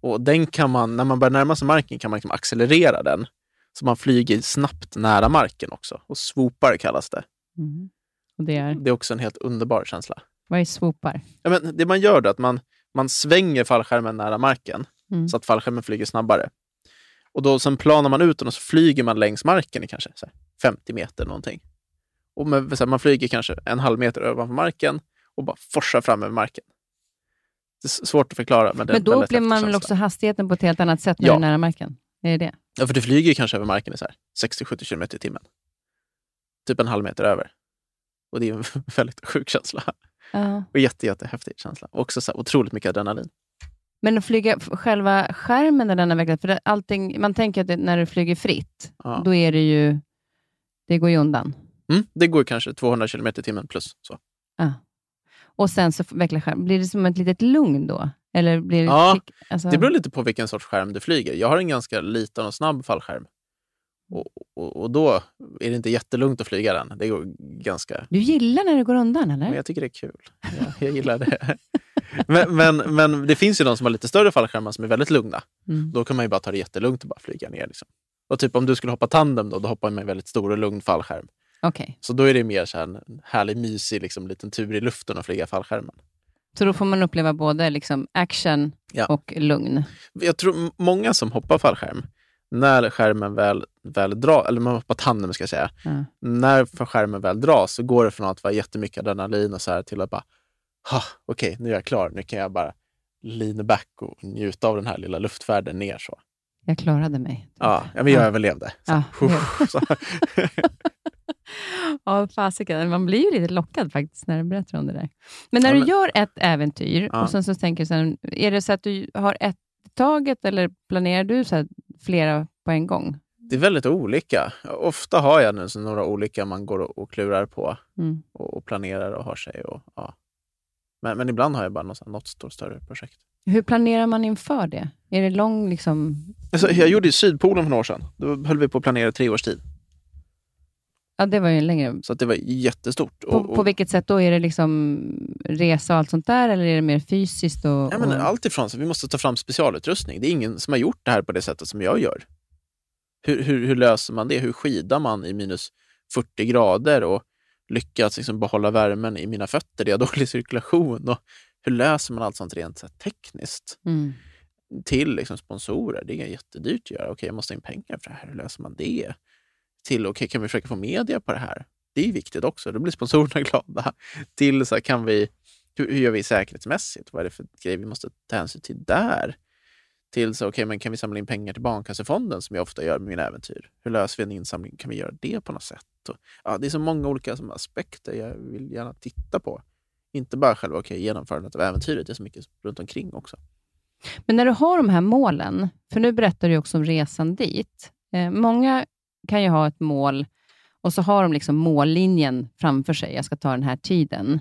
Och den kan man, när man börjar närma sig marken kan man liksom accelerera den. Så man flyger snabbt nära marken också. Och swoopar kallas det. Mm. Och det, är? det är också en helt underbar känsla. Vad är swoopar? Ja, men det man gör är att man, man svänger fallskärmen nära marken mm. så att fallskärmen flyger snabbare. Och då sen planar man ut den och så flyger man längs marken i kanske 50 meter någonting. Och med, här, man flyger kanske en halv meter ovanför marken och bara forsar fram över marken. Det är svårt att förklara. Men, men då upplever man väl också hastigheten på ett helt annat sätt när ja. du är nära marken? Är det det? Ja, för du flyger kanske över marken i 60-70 km i timmen. Typ en halv meter över. Och det är en väldigt sjuk känsla. Uh. Och jätte, jättehäftig känsla. Och också så här, otroligt mycket adrenalin. Men att flyga själva skärmen när den har vecklat, för allting, man tänker att när du flyger fritt, ja. då är det ju, det går ju undan. Mm, det går kanske 200 km i timmen plus. Så. Ja. Och sen så vecklar skärmen. Blir det som ett litet lugn då? Eller blir det, ja, alltså... det beror lite på vilken sorts skärm du flyger. Jag har en ganska liten och snabb fallskärm. Och, och, och, då är det inte jättelugnt att flyga den. Det går ganska... Du gillar när det går undan, eller? Men jag tycker det är kul. Jag, jag gillar det. men, men, men, det finns ju de som har lite större fallskärmar som är väldigt lugna. Mm. Då kan man ju bara ta det jättelugnt och bara flyga ner. Liksom. Och typ om du skulle hoppa tandem, då, då hoppar man med väldigt stor och lugn fallskärm. Okay. Så då är det mer så här en härlig, mysig liksom, liten tur i luften att flyga fallskärmen. Så då får man uppleva både liksom action ja. och lugn? Jag tror många som hoppar fallskärm, när skärmen väl, väl dras, eller man hoppar tandem ska jag säga, mm. när skärmen väl dras så går det från att vara jättemycket adrenalin och så här till att bara, okej, okay, nu är jag klar, nu kan jag bara lean back och njuta av den här lilla luftfärden ner. så. Jag klarade mig. Ja, men jag överlevde. Så. Ja, Ja, fasiken. Man blir ju lite lockad faktiskt när du berättar om det där. Men när ja, men... du gör ett äventyr ja. och sen så tänker du sen, är det så att du har ett taget eller planerar du så flera på en gång? Det är väldigt olika. Ofta har jag nu några olika man går och, och klurar på mm. och, och, planerar och har sig. Och, ja. men, men ibland har jag bara något, något stort, större projekt. Hur planerar man inför det? Är det lång... Liksom... Alltså, jag gjorde i Sydpolen för några år sedan. Då höll vi på att planera tre års tid. Ja, det var ju längre. Så det var jättestort. På, och, och, på vilket sätt då? Är det liksom resa och allt sånt där, eller är det mer fysiskt? Och, ja, men Allt ifrån så vi måste ta fram specialutrustning. Det är ingen som har gjort det här på det sättet som jag gör. Hur, hur, hur löser man det? Hur skidar man i minus 40 grader och lyckas liksom behålla värmen i mina fötter? Det är dålig cirkulation. Och hur löser man allt sånt rent så tekniskt? Mm. Till liksom sponsorer. Det är jättedyrt att göra. Okej, jag måste ha in pengar för det här. Hur löser man det? till okay, kan vi försöka få media på det här? Det är viktigt också. Då blir sponsorerna glada. Till så här, kan vi, hur, hur, gör vi säkerhetsmässigt? Vad är det för grejer vi måste ta hänsyn till där? Till så, okay, men kan vi samla in pengar till Barncancerfonden som jag ofta gör med mina äventyr? Hur löser vi en insamling? Kan vi göra det på något sätt? Och, ja, det är så många olika som, aspekter jag vill gärna titta på. Inte bara själva okay, genomförandet av äventyret, det är så mycket runt omkring också. Men när du har de här målen, för nu berättar du också om resan dit. Eh, många kan ju ha ett mål och så har de liksom mållinjen framför sig. Jag ska ta den här tiden.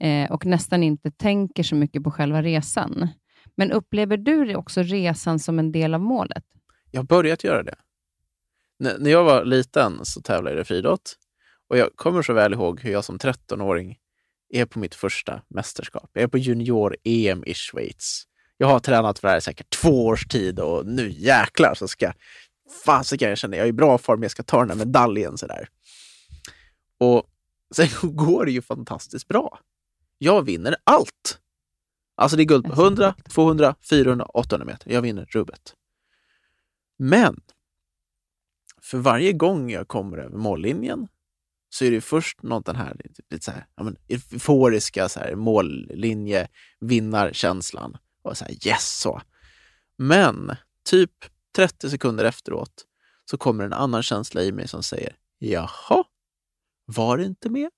Eh, och nästan inte tänker så mycket på själva resan. Men upplever du också resan som en del av målet? Jag har börjat göra det. N när jag var liten så tävlade jag i friidrott. Och jag kommer så väl ihåg hur jag som 13-åring är på mitt första mästerskap. Jag är på junior-EM i Schweiz. Jag har tränat för det här i säkert två års tid och nu jäklar så ska fasiken, jag känner jag är i bra form, jag ska ta den här medaljen. Sådär. Och sen går det ju fantastiskt bra. Jag vinner allt. Alltså det är guld på 100, 200, 400, 800 meter. Jag vinner rubbet. Men för varje gång jag kommer över mållinjen så är det först något den här lite så här, ja, men, euforiska så här, mållinje, vinnarkänslan. Och så här, yes! Så. Men typ 30 sekunder efteråt så kommer en annan känsla i mig som säger Jaha, var det inte mer?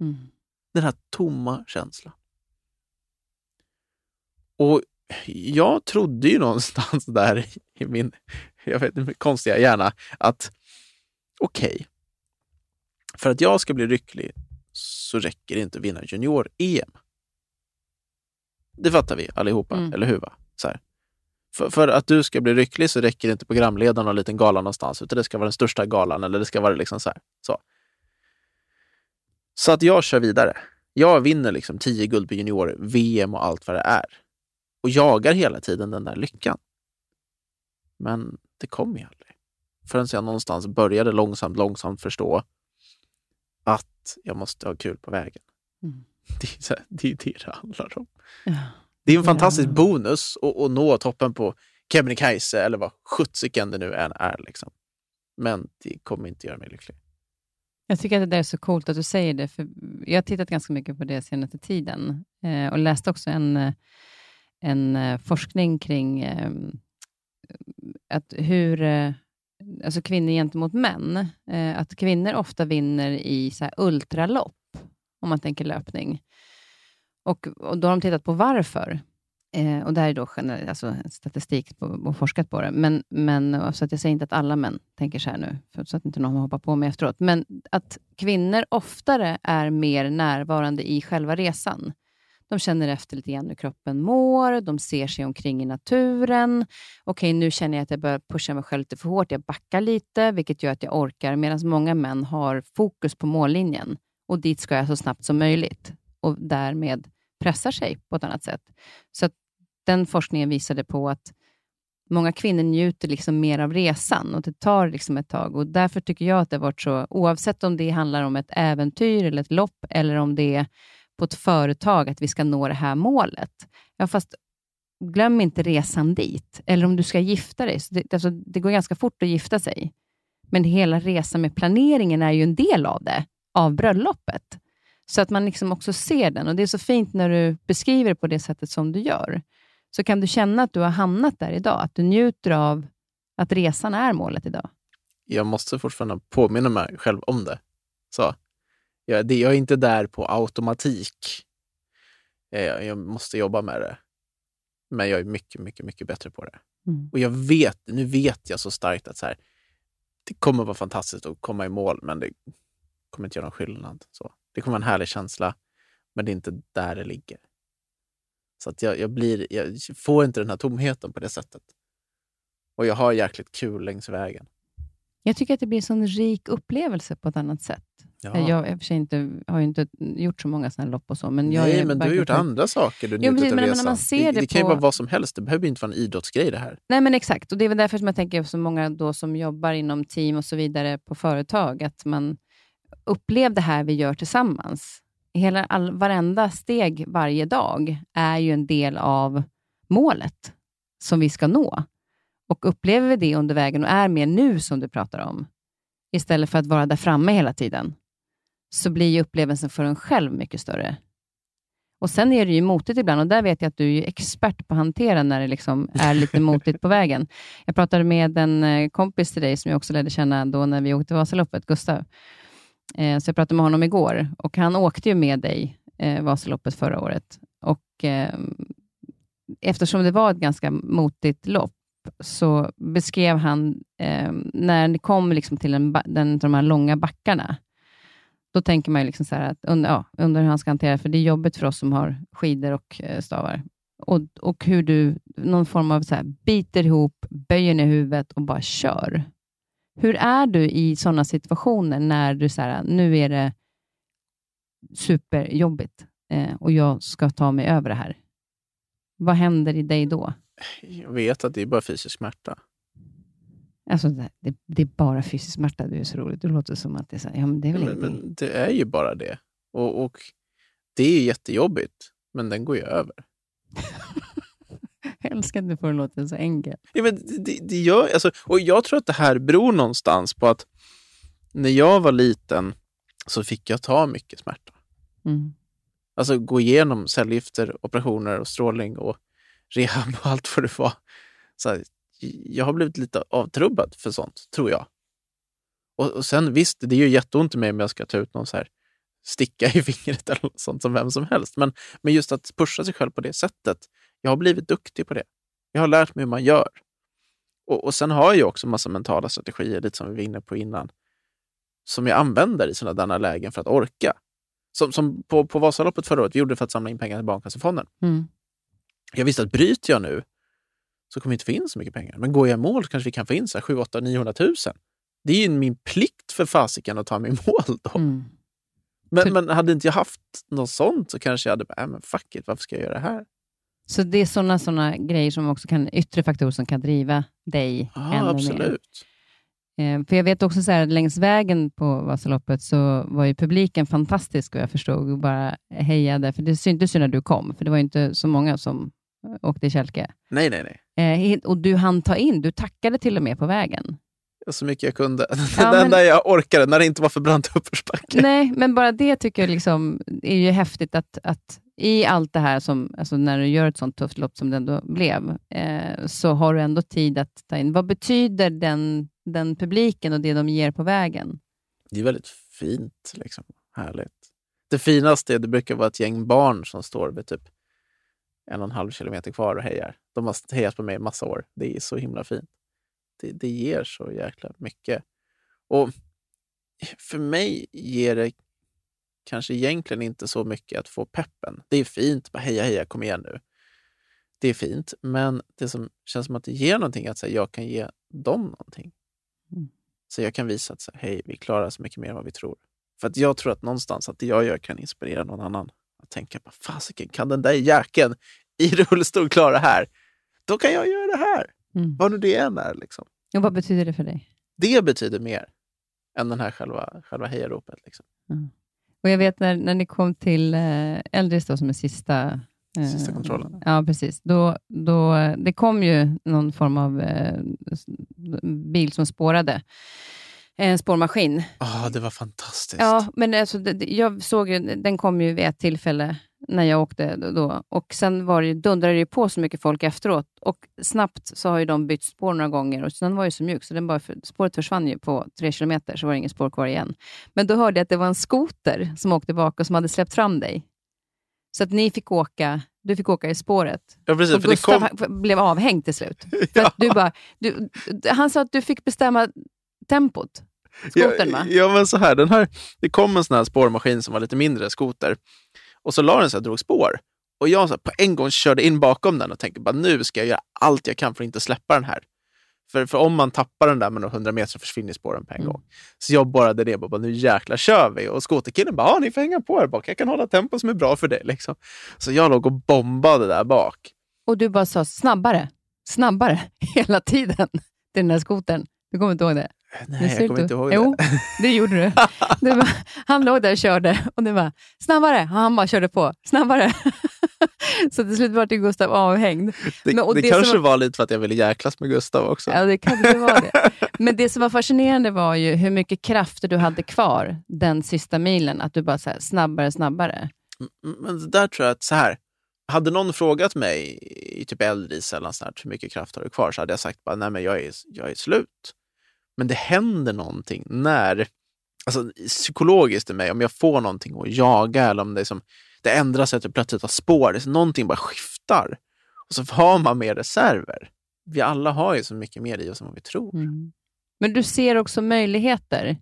Mm. Den här tomma känslan. Och jag trodde ju någonstans där i min jag vet, konstiga hjärna att okej, okay, för att jag ska bli lycklig så räcker det inte att vinna junior-EM. Det fattar vi allihopa, mm. eller hur? Va? Så här. För, för, att du ska bli lycklig så räcker det inte programledaren och en liten gala någonstans, utan det ska vara den största galan eller det ska vara liksom så här. Så, så att jag kör vidare. Jag vinner liksom tio guld på junior, VM och allt vad det är. Och jagar hela tiden den där lyckan. Men det kommer ju aldrig. Förrän jag någonstans började långsamt, långsamt förstå att jag måste ha kul på vägen. Mm. Det, är, det är det det handlar om. Ja. Det är en fantastisk ja. bonus att, nå toppen på Kebnekaise eller vad sjuttsiken det nu än är. Liksom. Men det kommer inte göra mig lycklig. Jag tycker att det är så coolt att du säger det, för jag har tittat ganska mycket på det senaste tiden eh, och läste också en, eh, en eh, forskning kring att hur alltså kvinnor gentemot män, eh, att kvinnor ofta vinner i så här ultralopp, om man tänker löpning. Och, och då har de tittat på varför. Eh, och det här är då generellt, alltså statistik på, och forskat på det. Men, men, så att jag säger inte att alla män tänker så här nu, för, så att inte någon hoppar på mig efteråt. Men att kvinnor oftare är mer närvarande i själva resan. De känner efter lite grann hur kroppen mår, de ser sig omkring i naturen. Okej, nu känner jag att jag börjar pusha mig själv lite för hårt. Jag backar lite, vilket gör att jag orkar, medan många män har fokus på mållinjen och dit ska jag så snabbt som möjligt och därmed pressar sig på ett annat sätt. Så att den forskningen visade på att många kvinnor njuter liksom mer av resan och det tar liksom ett tag. Och Därför tycker jag att det har varit så, oavsett om det handlar om ett äventyr eller ett lopp eller om det är på ett företag, att vi ska nå det här målet. Ja, fast glöm inte resan dit. Eller om du ska gifta dig. Så det, alltså, det går ganska fort att gifta sig. Men hela resan med planeringen är ju en del av det, av bröllopet. Så att man liksom också ser den. Och Det är så fint när du beskriver det på det sättet som du gör. Så kan du känna att du har hamnat där idag, att du njuter av att resan är målet idag. Jag måste fortfarande påminna mig själv om det. Så, jag, det, jag är inte där på automatik. Jag, jag måste jobba med det. Men jag är mycket, mycket, mycket bättre på det. Mm. Och jag vet, nu vet jag så starkt att så här, det kommer vara fantastiskt att komma i mål, men det kommer inte göra någon skillnad. Så. Det kommer vara en härlig känsla, men det är inte där det ligger. Så att jag, jag, blir, jag får inte den här tomheten på det sättet. Och jag har jäkligt kul längs vägen. Jag tycker att det blir en sån rik upplevelse på ett annat sätt. Ja. Jag i och för sig inte, har inte gjort så många sådana lopp och så. Men jag Nej, men du har gjort andra saker. Du Jo, precis, men- resan. man ser det det kan ju vara vad som helst. Det behöver inte vara en idrottsgrej det här. Nej, men exakt. Och Det är väl därför som jag tänker så många då som jobbar inom team och så vidare på företag, att man upplever det här vi gör tillsammans. Hela, all, varenda steg varje dag är ju en del av målet som vi ska nå. Och upplever vi det under vägen och är mer nu som du pratar om, istället för att vara där framme hela tiden, så blir ju upplevelsen för en själv mycket större. Och Sen är det ju motigt ibland och där vet jag att du är expert på att hantera när det liksom är lite motigt på vägen. Jag pratade med en eh, kompis till dig som jag också lärde känna då när vi åkte Vasaloppet, Gustav. Eh, Så jag pratade med honom igår och han åkte ju med dig eh, Vasaloppet förra året. Och eh, Eftersom det var ett ganska motigt lopp så beskrev han eh, när ni kom liksom till en, ba- den, de här långa backarna, då tänker man ju liksom så här att, ja, under hur han ska hantera det, för det är jobbigt för oss som har skidor och eh, stavar. Och, och hur du, någon form av så här, biter ihop, böjer ner huvudet och bara kör. Hur är du i sådana situationer när du så här, nu är det superjobbigt eh, och jag ska ta mig över det här? Vad händer i dig då? Jag vet att det är bara fysisk smärta. Alltså, det, det, det är bara fysisk smärta. Du är så roligt. Du låter som att det är så här, ja, men det är väl Men, men det är ju bara det. Och, och det är jättejobbigt, men den går ju över. Jag älskar att du får det låta så enkelt. Ja, men det, det, det gör, alltså, och jag tror att det här beror någonstans på att när jag var liten så fick jag ta mycket smärta. Mm. Alltså gå igenom cellgifter, operationer och strålning och rehab och allt vad det var. Så här, jag har blivit lite avtrubbad för sånt, tror jag. Och, och sen visst, det gör jätteont i mig om jag ska ta ut någon så här sticka i fingret eller något sånt som vem som helst. Men, men just att pusha sig själv på det sättet. Jag har blivit duktig på det. Jag har lärt mig hur man gör. Och, och sen har jag också massa mentala strategier, lite som vi var inne på innan, som jag använder i sådana lägen för att orka. Som, som på, på Vasaloppet förra året, vi gjorde det för att samla in pengar till Barncancerfonden. Mm. Jag visste att bryter jag nu så kommer vi inte få in så mycket pengar. Men går jag i mål så kanske vi kan få in så här 7 8 900 000. Det är ju min plikt för fasiken att ta mig i mål då. Mm. Men, men hade inte jag haft något sånt så kanske jag hade bara, äh, men fuck it, varför ska jag göra det här? Så det är sådana såna grejer som också kan, yttre faktorer som kan driva dig Ja, ännu mer. absolut. Eh, för jag vet också så här, längs vägen på Vasaloppet så var ju publiken fantastisk och jag förstod och bara hejade, för det syntes ju när du kom, för det var ju inte så många som åkte i kälke. Nej, nej, nej. Eh, och du hann ta in, du tackade till och med på vägen. Så mycket jag kunde. Ja, det men- enda jag orkade, när det inte var för brant uppförsbacke. Nej, men bara det tycker jag liksom är ju häftigt att, att i allt det här, som, alltså när du gör ett sånt tufft lopp som det ändå blev, eh, så har du ändå tid att ta in. Vad betyder den, den publiken och det de ger på vägen? Det är väldigt fint. Liksom. Härligt. Det finaste är det brukar vara ett gäng barn som står vid typ en och en halv kilometer kvar och hejar. De har hejat på mig i massa år. Det är så himla fint. Det, det ger så jäkla mycket. Och för mig ger det kanske egentligen inte så mycket att få peppen. Det är fint, bara heja heja, kom igen nu. Det är fint, men det som känns som att det ger någonting är att här, jag kan ge dem någonting. Mm. Så jag kan visa att så här, hej, vi klarar så mycket mer än vad vi tror. För att jag tror att någonstans att det jag gör kan inspirera någon annan. Att tänka, fasiken, kan den där jäkeln i rullstol klara det här? Då kan jag göra det här. Mm. Vad nu det än är. Liksom. Och vad betyder det för dig? Det betyder mer än den här själva, själva hejaropet. Liksom. Och jag vet när, när ni kom till eh, Eldris då, som är sista... eh, Sista kontrollen. Ja, precis. Då, då, det kom ju någon form av eh, bil som spårade. En spårmaskin. Ah, det var fantastiskt. Ja, men alltså, det- jag såg ju, den kom ju vid ett tillfälle när jag åkte då-. Och sen var det, dundrade det på så mycket folk efteråt. Och snabbt så har ju de bytt spår några gånger och sen var ju så mjuk så den bara, för, spåret försvann ju på tre kilometer så var det ingen spår kvar igen. Men då hörde jag att det var en skoter som åkte bak och som hade släppt fram dig. Så att ni fick åka, du fick åka i spåret. Ja, precis. Och För det Gustav kom... blev avhängd till slut. Ja. du bara, du, han sa att du fick bestämma tempot. Skotern, va? Ja, ja, men så här, den här, det kom en sån här spårmaskin som var lite mindre skoter. Och så la den sig och drog spår. Och jag så här, på en gång körde in bakom den och tänkte bara nu ska jag göra allt jag kan för att inte släppa den här. För, för om man tappar den där med några hundra meter så försvinner spåren på en Mm. gång. Så jag borrade det och bara nu jäklar kör vi. Och skoterkillen bara, ja ni får hänga på här bak. Jag kan hålla tempo som är bra för dig. Liksom. Så jag låg och bombade där bak. Och du bara sa snabbare, snabbare hela tiden till den där skotern. Du kommer inte ihåg det? Nej, Det jag kommer inte ihåg Jo, det. det gjorde du. du bara, han låg där och körde och du bara, snabbare. Och han bara körde på, snabbare. så till slut var det Gustav avhängd. Det, Men- det, det kanske var- var lite för att jag ville jäklas med Gustav också. Ja, det kan det vara det. Men det som var fascinerande var ju hur mycket krafter du hade kvar den sista milen. Att du bara så här, snabbare, snabbare. Men det där tror jag att så här. Hade någon frågat mig i typ Eldris eller sånt hur mycket kraft har du kvar? Så hade jag sagt bara, nej men jag är, jag är slut. Men det händer någonting när, alltså psykologiskt i mig, om jag får någonting att jaga eller om det, som, det ändrar sig att jag plötsligt har spår, det är någonting bara skiftar. Och så har man mer reserver. Vi alla har ju så mycket mer i oss än vad vi tror. Mm. Men du ser också möjligheter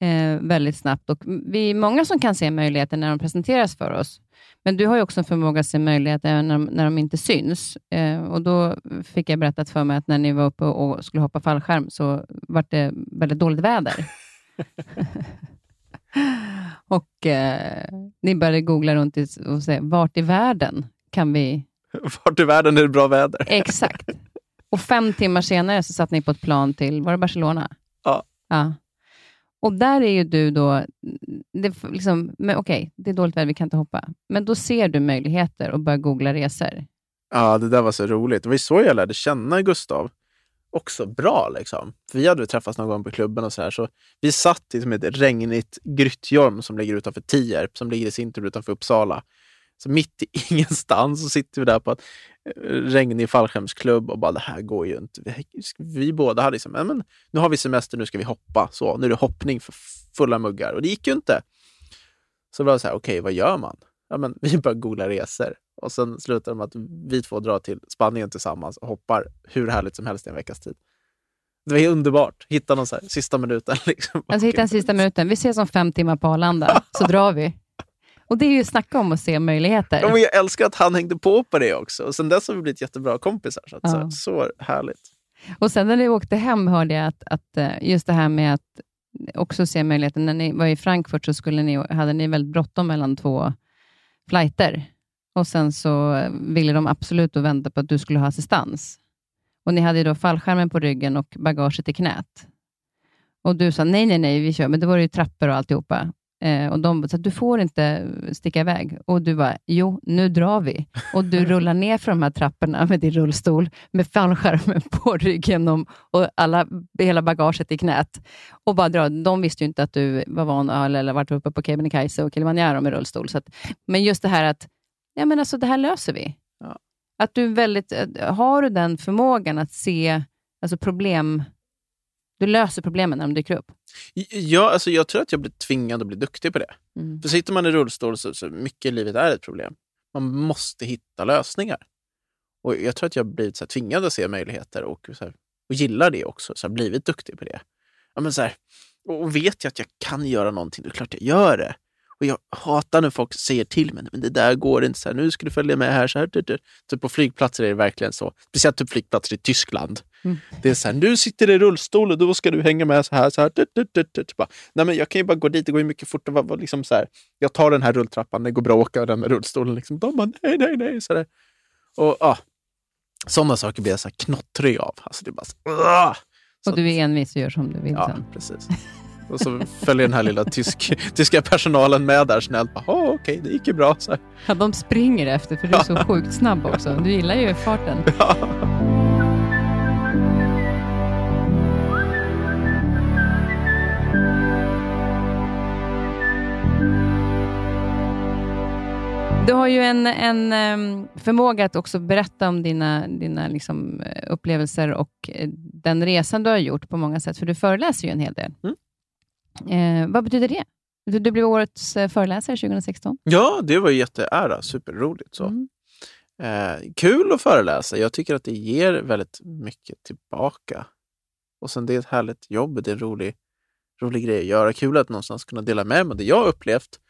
eh, väldigt snabbt. Och vi är många som kan se möjligheter när de presenteras för oss. Men du har ju också en förmåga att se möjligheter även när de, när de inte syns. Eh, och Då fick jag berättat för mig att när ni var uppe och skulle hoppa fallskärm så var det väldigt dåligt väder. och eh, Ni började googla runt och säga, vart i världen kan vi Vart i världen är det bra väder? Exakt. Och fem timmar senare så satt ni på ett plan till, var det Barcelona? Ja. ja. Och där är ju du då, det, liksom, men okej, det är dåligt väder, vi kan inte hoppa. Men då ser du möjligheter och börjar googla resor. Ja, det där var så roligt. Det var ju så jag lärde känna Gustav. Också bra liksom. För vi hade träffats någon gång på klubben och så här. Så vi satt i som ett regnigt Grytjorm som ligger utanför Tierp, som ligger i sin tur utanför Uppsala. Så mitt i ingenstans så sitter vi där på att regnig fallskärmsklubb och bara det här går ju inte. Vi, vi båda hade liksom, men nu har vi semester, nu ska vi hoppa. Så, nu är det hoppning för fulla muggar. Och det gick ju inte. Så var det så här, okej, vad gör man? Ja, men vi började googla resor. Och sen slutar det med att vi två drar till Spanien tillsammans och hoppar hur härligt som helst i en veckas tid. Det var ju underbart. Hitta någon så här, sista minuten. Liksom. Alltså hitta den sista minuten. Vi ses om fem timmar på Arlanda, så drar vi. Och det är ju snacka om att se möjligheter. Ja, men jag älskar att han hängde på på det också. Och sen dess har vi blivit jättebra kompisar. Så, att, så, Ja. här, så härligt. Och sen när ni åkte hem hörde jag att, att eh, just det här med att också se möjligheten. När ni var i Frankfurt så skulle ni, hade ni väldigt bråttom mellan två flighter. Och sen så ville de absolut då vänta på att du skulle ha assistans. Och ni hade ju då fallskärmen på ryggen och bagaget i knät. Och du sa nej, nej, nej, vi kör. Men det var ju trappor och alltihopa. Eh, och de sa, du får inte sticka iväg. Och du bara, jo, nu drar vi. Och du rullar ner för de här trapporna med din rullstol, med fallskärmen på ryggen och alla, hela bagaget i knät. Och bara dra. De visste ju inte att du var van eller, eller varit uppe på Kebnekaise och Kilimanjaro med rullstol. Så att, men just det här att, ja men alltså det här löser vi. Ja. Att du väldigt, eh, har du den förmågan att se alltså problem, du löser problemen när de dyker upp. Ja, alltså jag tror att jag blir tvingad att bli duktig på det. Mm. För sitter man i rullstol så, så mycket i livet är ett problem. Man måste hitta lösningar. Och jag tror att jag blivit så här, tvingad att se möjligheter och, så här, och gillar det också. Så här, blivit duktig på det. Ja, men så här, och vet jag att jag kan göra någonting, då är klart jag gör det. Och jag hatar när folk säger till mig, men det där går inte, så här, nu ska du följa med här. Så här typ på flygplatser är det verkligen så. Speciellt typ flygplatser i Tyskland. Mm. Det är så här, du sitter i rullstol och då ska du hänga med så här. Så här bara, Nej, men jag kan ju bara gå dit, det går ju mycket fortare. Liksom så här, jag tar den här rulltrappan, det går bra att åka den med rullstolen. Liksom. De bara, nej, nej, nej. Så där. Och, ah, sådana saker blir jag så här knottrig av. Alltså, det bara så, uh, och du är envis och gör som du vill ja, sen. precis. Och så följer den här lilla tysk, tyska personalen med där snällt. Jaha, okej, det gick ju bra. Så Ja, de springer efter för du är så sjukt snabb också. Du gillar ju farten. Ja. Du har ju en, en förmåga att också berätta om dina, dina liksom eh, upplevelser och eh, den resan du har gjort på många sätt, för du föreläser ju en hel del. Mm. Eh, vad betyder det? Du, du blev årets eh, föreläsare 2016. Ja, det var jätteära. Superroligt. Så. Mm. Eh, kul att föreläsa. Jag tycker att det ger väldigt mycket tillbaka. Och sen det är ett härligt jobb. Det är en rolig, rolig grej att göra. Kul att någonstans kunna dela med mig av det jag upplevt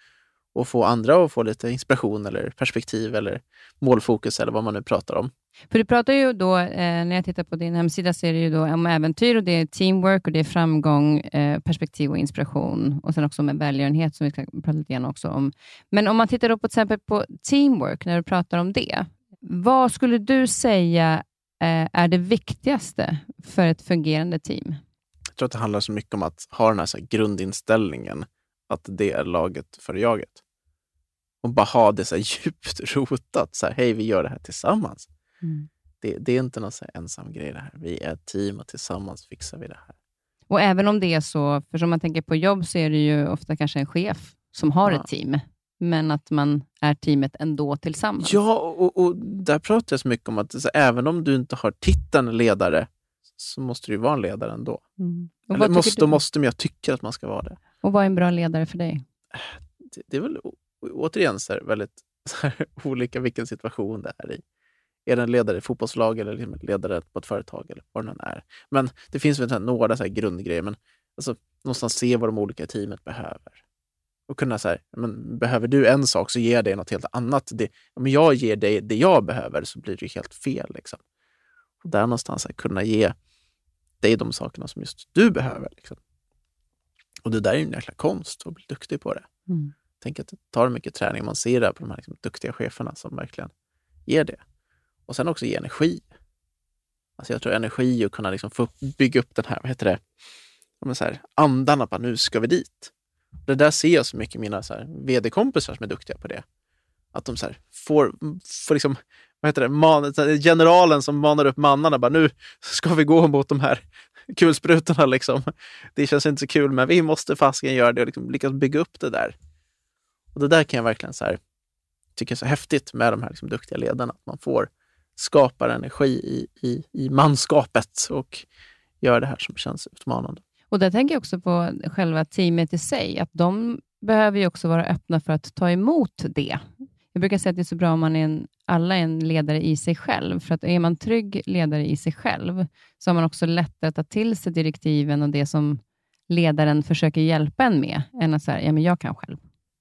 och få andra att få lite inspiration eller perspektiv eller målfokus eller vad man nu pratar om. För du pratar ju då, eh, när jag tittar på din hemsida, så är det ju då om äventyr och det är teamwork och det är framgång, eh, perspektiv och inspiration och sen också med välgörenhet som vi ska prata lite grann också om. Men om man tittar då på till exempel på teamwork, när du pratar om det, vad skulle du säga eh, är det viktigaste för ett fungerande team? Jag tror att det handlar så mycket om att ha den här, så här grundinställningen att det är laget för jaget. Och bara ha det så djupt rotat. Så här, Hej, vi gör det här tillsammans. Mm. Det, det, är inte någon så ensam grej det här. Vi är ett team och tillsammans fixar vi det här. Och även om det är så, för som man tänker på jobb, så är det ju ofta kanske en chef som har ja. ett team, men att man är teamet ändå tillsammans. Ja, och, och där pratar jag så mycket om att så, även om du inte har titeln ledare, så måste du vara en ledare ändå. Mm. Eller måste, då måste, men jag tycker att man ska vara det. Och vad är en bra ledare för dig? Det, det är väl återigen så här, väldigt så här, olika vilken situation det är i. Är det en ledare i fotbollslag eller liksom ledare på ett företag eller vad det än är. Men det finns väl några så här grundgrejer. Men alltså, någonstans se vad de olika teamet behöver. Och kunna säga, men behöver du en sak så ger jag dig något helt annat. Det, om jag ger dig det jag behöver så blir det helt fel. Liksom. Och där någonstans här, kunna ge dig de sakerna som just du behöver. Liksom. Och det där är en jäkla konst, att bli duktig på det. Mm tänker att det tar mycket träning. Man ser det på de här liksom, duktiga cheferna som verkligen ger det. Och sen också ge energi. Alltså jag tror energi och kunna liksom få bygga upp den här, vad heter det, så här, andan att nu ska vi dit. Det där ser jag så mycket i mina vd-kompisar som är duktiga på det. Att de så här, får, får liksom, vad heter det, man, generalen som manar upp mannarna, bara nu ska vi gå mot de här kulsprutorna. Liksom. Det känns inte så kul, men vi måste fasiken göra det och liksom lyckas bygga upp det där. Och Det där kan jag verkligen så här, tycka är så häftigt med de här liksom duktiga ledarna. Att man får skapar energi i, i, i manskapet och gör det här som känns utmanande. Och där tänker jag också på själva teamet i sig, att de behöver ju också vara öppna för att ta emot det. Jag brukar säga att det är så bra om man är en, alla är en ledare i sig själv, för att är man trygg ledare i sig själv, så har man också lättare att ta till sig direktiven och det som ledaren försöker hjälpa en med, än att säga, ja men jag kan själv.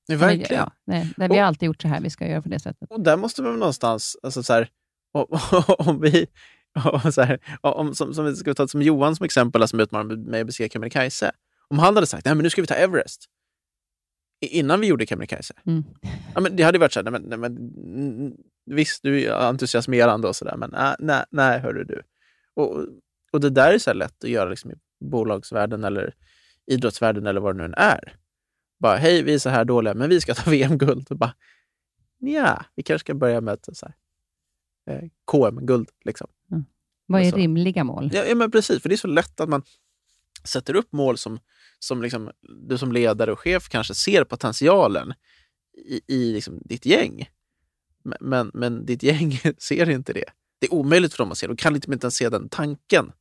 Ja, verkligen. Ja, nej, vi har alltid gjort så här, vi ska göra på det sättet. Och där måste man någonstans, alltså så här, om vi, så här, om, som, som vi ska ta som Johan som exempel, som utmanade mig att beskriva Kebnekaise. Om han hade sagt, nej men nu ska vi ta Everest. Innan vi gjorde Kebnekaise. Mm. Ja, men det hade varit så här, nej, men, nej, men, visst du är entusiasmerande och sådär, men äh, nej, nej hörru du. Och, och det där är så lätt att göra liksom, i bolagsvärlden eller idrottsvärlden eller vad det nu än är. Bara, hej, vi är så här dåliga, men vi ska ta VM-guld. ja, vi kanske ska börja med så här, eh, KM-guld. Liksom. Mm. Vad är alltså, rimliga mål? Ja, ja, men precis. För det är så lätt att man sätter upp mål som, som liksom, du som ledare och chef kanske ser potentialen i, i liksom ditt gäng. Men, men, men ditt gäng ser inte det. Det är omöjligt för dem att se. De kan inte ens se den tanken.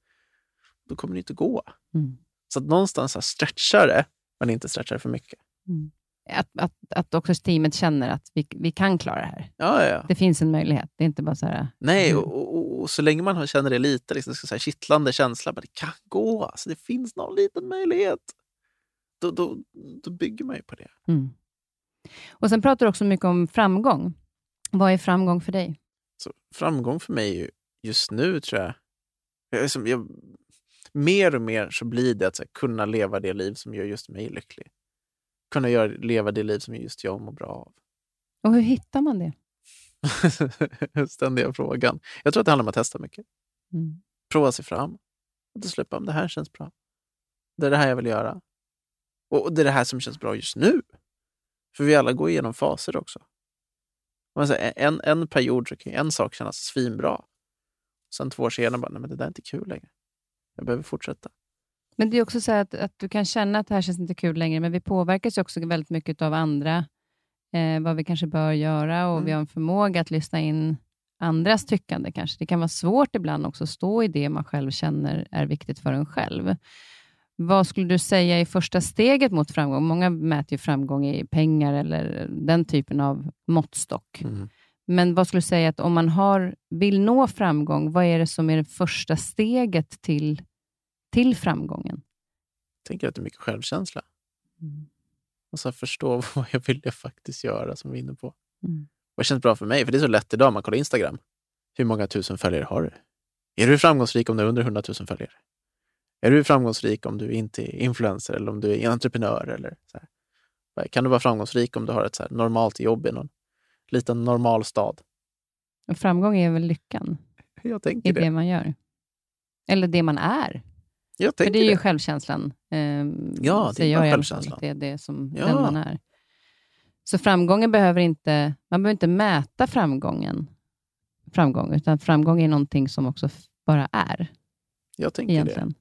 Då kommer det inte gå. Mm. Så att någonstans stretcha det, men inte stretcha det för mycket. Mm att, att, att också teamet känner att vi, vi kan klara det här. Ja, ja. Det finns en möjlighet. Det är inte bara så här... Nej, mm. och, och, och, så länge man känner det lite liksom, ska säga, kittlande känsla, men det kan gå. Alltså, det finns någon liten möjlighet. Då, då, då bygger man ju på det. Mm. Och Sen pratar du också mycket om framgång. Vad är framgång för dig? Så framgång för mig just nu tror jag, jag, som, jag mer och mer så blir det att här, kunna leva det liv som gör just mig lycklig. Kunna göra, leva det liv som just jag mår bra av. Och hur hittar man det? Ständiga frågan. Jag tror att det handlar om att testa mycket. Mm. Prova sig fram. Och släppa om det här känns bra. Det är det här jag vill göra. Och det är det här som känns bra just nu. För vi alla går igenom faser också. En, en period så kan en sak kännas svinbra. Sen två år senare bara, nej men det där är inte kul längre. Jag behöver fortsätta. Men det är också så att, att du kan känna att det här känns inte kul längre, men vi påverkas också väldigt mycket av andra, eh, vad vi kanske bör göra och mm. vi har en förmåga att lyssna in andras tyckande kanske. Det kan vara svårt ibland också att stå i det man själv känner är viktigt för en själv. Vad skulle du säga är första steget mot framgång? Många mäter ju framgång i pengar eller den typen av måttstock. Mm. Men vad skulle du säga att om man har, vill nå framgång, vad är det som är det första steget till, till framgången? Jag tänker att det är mycket självkänsla. Mm. Och så förstå vad jag vill jag faktiskt göra, som vi är inne på. Mm. Vad känns bra för mig? För det är så lätt idag, man kollar Instagram. Hur många tusen följare har du? Är du framgångsrik om du har under 100 000 följare? Är du framgångsrik om du inte är influencer eller om du är entreprenör? Eller så här? Kan du vara framgångsrik om du har ett så normalt jobb i någon liten normal stad? Och framgång är väl lyckan? Jag tänker I det. det man gör. Eller det man är. Jag För det är ju det. självkänslan. Eh, ja, det är självkänslan. Det är det som ja. den man är. Så framgången behöver inte, man behöver inte mäta framgången, framgång, utan framgång är någonting som också bara är. Jag tänker egentligen. det.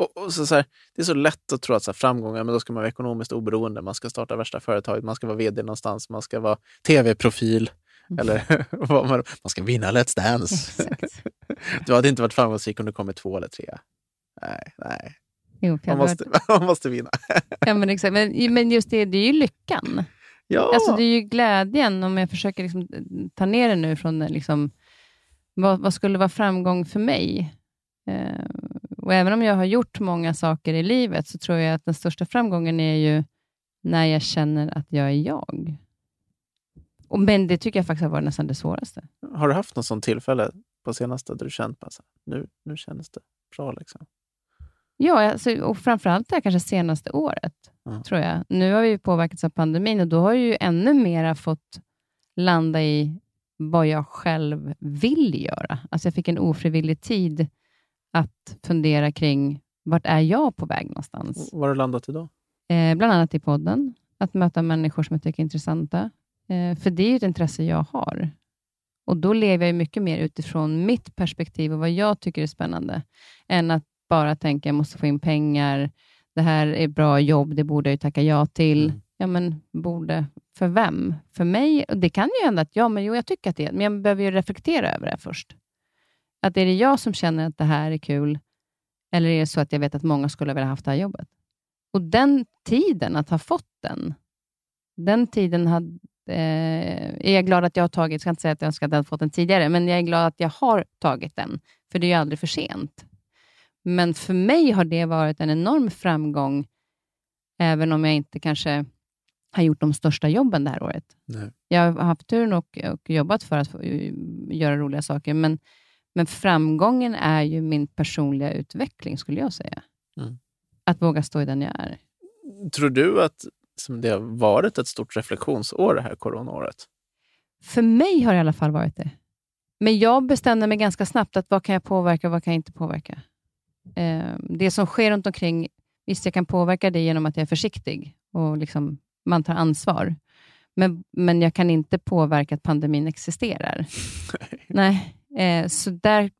Och, och så, så här, det är så lätt att tro att så här, framgångar, men då ska man vara ekonomiskt oberoende, man ska starta värsta företaget, man ska vara vd någonstans, man ska vara tv-profil. Mm. Eller vad man, man ska vinna Let's Dance. du hade inte varit framgångsrik om du kommit två eller tre. Nej, nej. Jo, man, måste, man måste vinna. ja, men, exakt. Men, men just det, det är ju lyckan. Ja. Alltså, det är ju glädjen, om jag försöker liksom ta ner det nu från liksom, vad, vad skulle vara framgång för mig? Eh, och Även om jag har gjort många saker i livet, så tror jag att den största framgången är ju när jag känner att jag är jag. Och, men det tycker jag faktiskt har varit nästan det svåraste. Har du haft något sånt tillfälle på senaste där du känt att nu, nu känns det bra? Liksom? Ja, alltså, och framförallt det här kanske senaste året, mm. tror jag. Nu har vi påverkats av pandemin och då har jag ju ännu mera fått landa i vad jag själv vill göra. Alltså jag fick en ofrivillig tid att fundera kring vart är jag på väg någonstans. Var har du landat idag? Eh, bland annat i podden. Att möta människor som jag tycker är intressanta. Eh, för det är ju ett intresse jag har. Och Då lever jag mycket mer utifrån mitt perspektiv och vad jag tycker är spännande, än att bara tänka jag måste få in pengar, det här är bra jobb, det borde jag ju tacka ja till. Mm. Ja, men borde, för vem? För mig? Och det kan ju hända att ja, men jo, jag tycker att det är, men jag behöver ju reflektera över det först. Att är det jag som känner att det här är kul, eller är det så att jag vet att många skulle vilja haft det här jobbet? Och den tiden, att ha fått den, den tiden hade, eh, är jag glad att jag har tagit. Jag ska inte säga att jag önskar att jag hade fått den tidigare, men jag är glad att jag har tagit den, för det är ju aldrig för sent. Men för mig har det varit en enorm framgång, även om jag inte kanske har gjort de största jobben det här året. Nej. Jag har haft turen och, och jobbat för att göra roliga saker, men men framgången är ju min personliga utveckling, skulle jag säga. Mm. Att våga stå i den jag är. Tror du att det har varit ett stort reflektionsår det här coronaåret? För mig har det i alla fall varit det. Men jag bestämde mig ganska snabbt att vad kan jag påverka och vad kan jag inte påverka. Eh, det som sker runt omkring, visst jag kan påverka det genom att jag är försiktig och liksom, man tar ansvar. Men, men jag kan inte påverka att pandemin existerar. Nej. Eh, så där,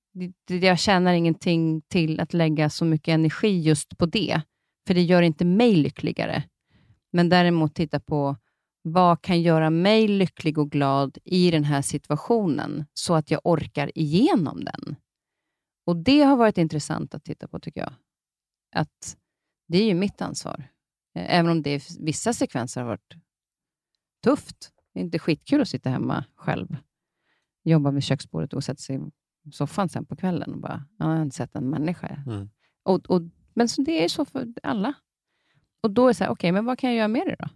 jag tjänar ingenting till att lägga så mycket energi just på det, för det gör inte mig lyckligare. Men däremot titta på vad kan göra mig lycklig och glad i den här situationen, så att jag orkar igenom den. Och Det har varit intressant att titta på, tycker jag. Att Det är ju mitt ansvar. Eh, även om det vissa sekvenser har varit tufft. Det är inte skitkul att sitta hemma själv jobbar vid köksbordet och sätter sig i soffan sen på kvällen och bara, jag har inte sett en människa. Mm. Och, och, men så det är så för alla. Och då är det så här, okej, okay, men vad kan jag göra med det då?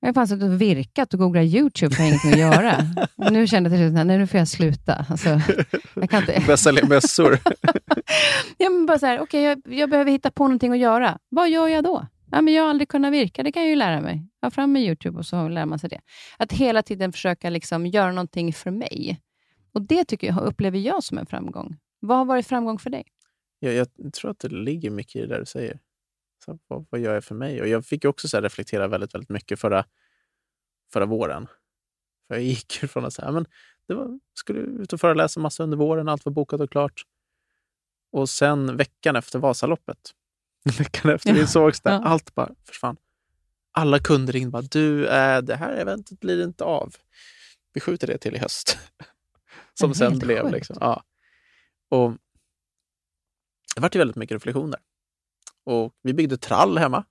Jag har fan suttit och virkat och googlat YouTube för inget att göra. Och nu kände jag till slut, nej nu får jag sluta. Alltså, jag kan inte. Börja sälja mössor. ja, men bara så här, okay, jag, jag behöver hitta på någonting att göra. Vad gör jag då? Ja, men jag har aldrig kunnat virka, det kan jag ju lära mig. Ha fram med YouTube och så lär man sig det. Att hela tiden försöka liksom göra någonting för mig. Och Det tycker jag, upplever jag som en framgång. Vad har varit framgång för dig? Ja, jag tror att det ligger mycket i det där du säger. Så vad, vad gör jag för mig? Och Jag fick också så reflektera väldigt, väldigt mycket förra, förra våren. För Jag gick från att säga, men det var, skulle ut och föreläsa massa under våren, allt var bokat och klart. Och sen veckan efter Vasaloppet, veckan efter vi sågs där, ja. allt bara försvann. Alla kunder ringde bara, du, äh, det här eventet blir inte av. Vi skjuter det till i höst. Som sen blev. Liksom. Ja. Och det vart ju väldigt mycket reflektioner. Och vi byggde trall hemma.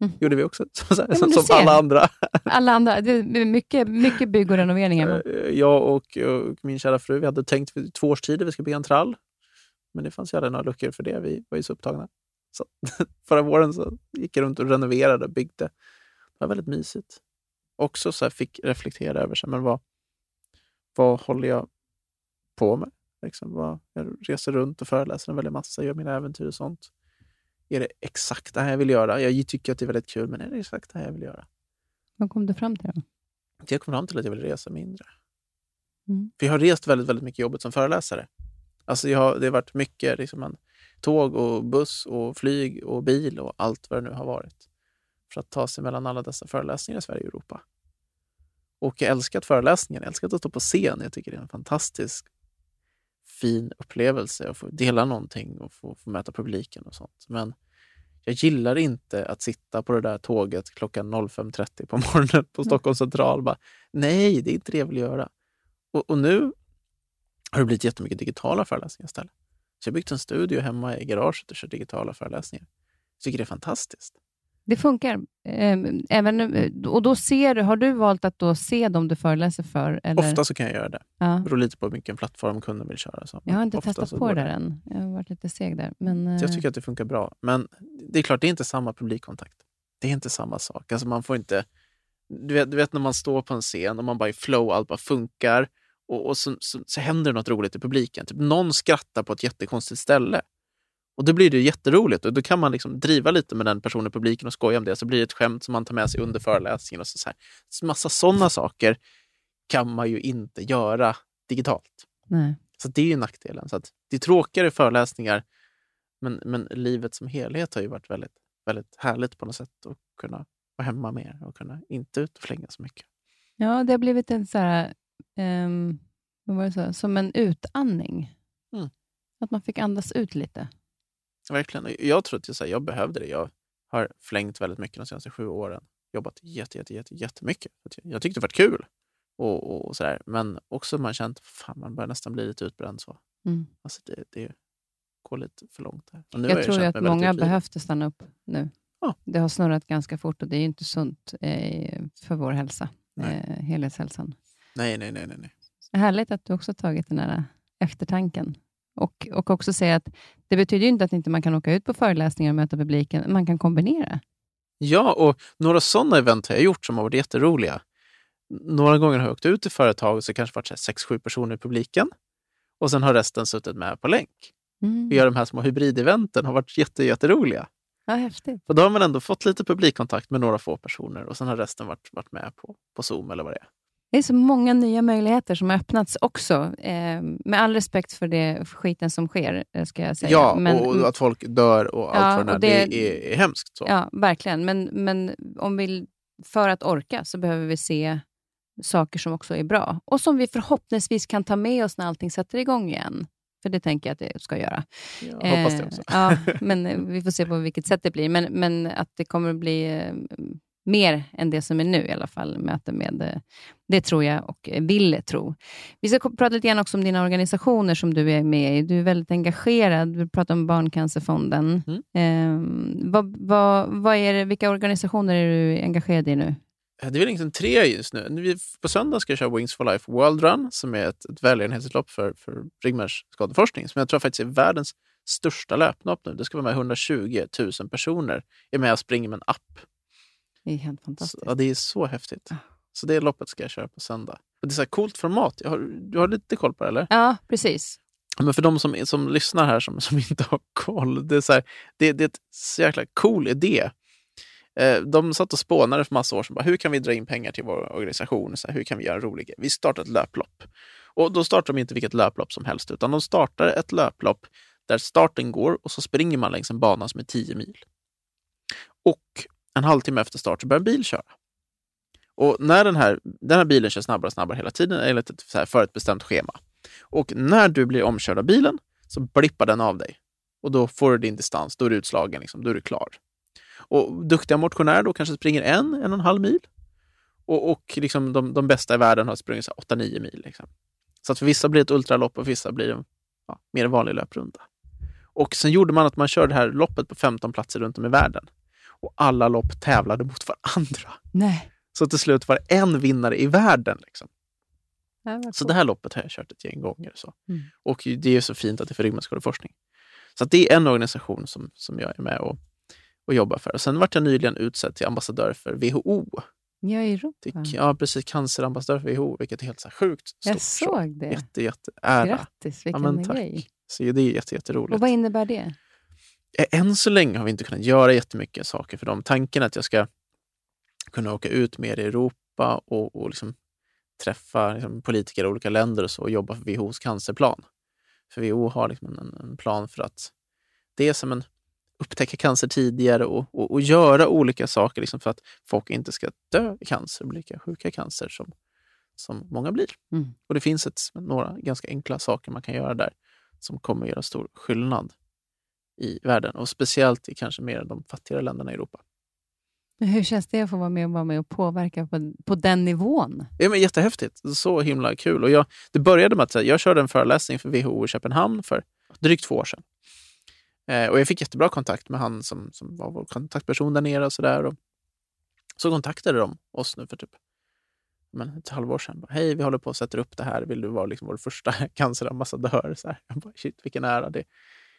Mm. gjorde vi också. Som som alla andra. Alla andra, det är mycket, mycket bygg och renovering hemma. Eh, Jag och, och min kära fru vi hade tänkt för två års tid att vi ska bygga en trall. Men det fanns ju aldrig några luckor för det. Vi var ju så upptagna. Så, förra våren så gick jag runt och renoverade och byggde. Det var väldigt mysigt. Också så fick reflektera över sig, men vad, vad håller jag på med? Liksom, vad, jag reser runt och föreläser en väldig massa, gör mina äventyr och sånt. Är det exakt det här jag vill göra? Jag tycker att det är väldigt kul, men är det exakt det här jag vill göra? Vad kom du fram till då? Jag kom fram till att jag vill resa mindre. Mm. För jag har rest väldigt, väldigt mycket i jobbet som föreläsare. Alltså har, det har varit mycket liksom en, tåg och buss och flyg och bil och allt vad det nu har varit. För att ta sig mellan alla dessa föreläsningar i Sverige och Europa. Och jag älskat föreläsningen, jag älskat att stå på scen. Jag tycker det är en fantastisk fin upplevelse att få dela någonting och få, få möta publiken och sånt. Men jag gillar inte att sitta på det där tåget klockan 05.30 på morgonen på Stockholms central. Bara, Nej, det är inte det jag vill göra. Och, och nu har det blivit jättemycket digitala föreläsningar istället. Så jag har byggt en studio hemma i garaget och kör digitala föreläsningar. Jag tycker det är fantastiskt. Det funkar. Ehm, Även, eh, och då ser du, har du valt att då se dem du föreläser för? Eller? Ofta så kan jag göra det. Ja. Det beror lite på vilken plattform kunden vill köra. Så. Jag har inte Ofta testat på det där än. Jag har varit lite seg där. Men, Så eh, jag tycker att det funkar bra. Men det är klart, det är inte samma publikkontakt. Det är inte samma sak. Alltså man får inte... Du vet, du vet när man står på en scen och man bara i flow, allt bara funkar och, och så, så, så händer något roligt i publiken. Typ någon skrattar på ett jättekonstigt ställe. Och då blir det jätteroligt och då kan man liksom driva lite med den personen i publiken och skoja om det. Så blir det ett skämt som man tar med sig under föreläsningen. och så, så här. Så Massa sådana saker kan man ju inte göra digitalt. nej. Så det är ju nackdelen. Så att det är tråkigare föreläsningar, men, men livet som helhet har ju varit väldigt, väldigt härligt på något sätt att kunna vara hemma mer och kunna inte ut och flänga så mycket. Ja, det har blivit en så här, ehm, vad var det så? som en utandning. Mm. Att man fick andas ut lite. Verkligen. Jag tror att jag, så här, jag behövde det. Jag har flängt väldigt mycket de senaste sju åren. Jobbat jätte, jätte, jätte, jättemycket. Att Jag jag tyckte det varit kul. Och, och, och så där. Men också man känt fan man börjar nästan bli lite utbränd. Så. Mm. Alltså det, det går lite för långt. Här. Har Jag tror att många behövde stanna upp nu. Ja. Det har snurrat ganska fort och det är ju inte sunt eh, för vår hälsa, Nej. eh, helhetshälsan. Nej, nej, nej. nej, nej. Härligt att du också tagit den här eftertanken. Och, och också säga att det betyder inte att inte man kan åka ut på föreläsningar och möta publiken. Man kan kombinera. Ja, och några sådana event har jag gjort som har varit jätteroliga. Några gånger har jag åkt ut till företag och så kanske varit sex, sju personer i publiken. Och sen har resten suttit med på länk. Mm. Vi gör de här små hybrideventen har varit jätte, jätteroliga. Ja, häftigt. För då har man ändå fått lite publikkontakt med några få personer och sen har resten varit, varit med på, på Zoom eller vad det är. Det är så många nya möjligheter som har öppnats också. Eh, med all respekt för det skiten som sker, eh, ska jag säga. Ja, Men- och att folk dör och allt Ja, är. och det- Det är, är hemskt. Så. Ja, verkligen. Men, men om vi, för att orka så behöver vi se saker som också är bra och som vi förhoppningsvis kan ta med oss när allting sätter igång igen. För det tänker jag att det ska göra. Jag hoppas det också. Eh, ja, men eh, vi får se på vilket sätt det blir. Men, men att det kommer att bli eh, mer än det som är nu i alla fall, möte med eh, det tror jag och vill tro. Vi ska prata lite grann också om dina organisationer som du är med i. Du är väldigt engagerad. Du pratar om Barncancerfonden. Mm. Eh, vad, vad, vad är det, vilka organisationer är du engagerad i nu? Det är väl egentligen tre just nu. På söndag ska jag köra Wings for Life World Run som är ett, ett välgörenhetslopp för, för ryggmärgsskadeforskning som jag tror faktiskt är världens största löplopp nu. Det ska vara med 120 000 personer är med och springer med en app. Det är helt Så, fantastiskt. ja, det är så häftigt. Ja. Så det loppet ska jag köra på söndag. Och det är så här coolt format. Har, du har lite koll på det, eller? Ja, precis. Men för de som, som lyssnar här som, som inte har koll. Det är, så här, det, det är ett så jäkla cool idé. Eh, de satt och spånade för massa år sedan. Bara, hur kan vi dra in pengar till vår organisation? Så här, hur kan vi göra en rolig grej? Vi startar ett löplopp. Och då startar de inte vilket löplopp som helst, utan de startar ett löplopp där starten går och så springer man längs en bana som är 10 mil. Och en halvtimme efter start så börjar en bil köra. Och när den här, den här bilen kör snabbare och snabbare hela tiden enligt ett så här förutbestämt schema. Och när du blir omkörd av bilen så blippar den av dig. Och då får du din distans, då är du utslagen, liksom, då är du klar. Och duktiga motionärer då kanske springer en, en och en halv mil. Och, och liksom de, de bästa i världen har sprungit 8-9 mil. Liksom. Så att för vissa blir det ett ultralopp och för vissa blir det en ja, mer vanlig löprunda. Och sen gjorde man att man körde det här loppet på 15 platser runt om i världen. Och alla lopp tävlade mot varandra. Nej. Så till slut var det en vinnare i världen. Liksom. Ja, Så det här loppet har jag kört ett gäng gånger. Så. Mm. Och det är så fint att det är för ryggmärgsskadeforskning. Så det är en organisation som, som jag är med och, och jobbar för. Och sen vart jag nyligen utsedd till ambassadör för WHO. Är i Europa. Till, ja, precis. Cancerambassadör för WHO, vilket är helt så sjukt stort. Jag såg det. Jätte, jätte ära. Grattis, vilken men tack. grej. Så det är jätte, jätteroligt. Och vad innebär det? Eh, Än så länge har vi inte kunnat göra jättemycket saker för dem. Tanken är att jag ska kunna åka ut mer i Europa och, och liksom träffa liksom politiker i olika länder och, så, och jobba för WHOs cancerplan. För WHO har liksom en, en plan för att det är som en upptäcka cancer tidigare och, och, och göra olika saker liksom för att folk inte ska dö i cancer och bli lika sjuka i cancer som, som många blir. Mm. Och det finns ett, några ganska enkla saker man kan göra där som kommer göra stor skillnad i världen och speciellt i kanske mer de fattigare länderna i Europa. Men hur känns det att få vara med och, vara med och påverka på, på den nivån? Ja, men jättehäftigt. Så himla kul. Och jag, det började med att här, jag körde en föreläsning för WHO i Köpenhamn för drygt två år sedan. Eh, och jag fick jättebra kontakt med han som, som var vår kontaktperson där nere. Och så, där. Och så kontaktade de oss nu för typ men, ett halvår sedan. Bara, Hej, vi håller på att sätta upp det här. Vill du vara liksom vår första cancerambassadör? Så här. Jag bara, Shit, vilken ära. Det är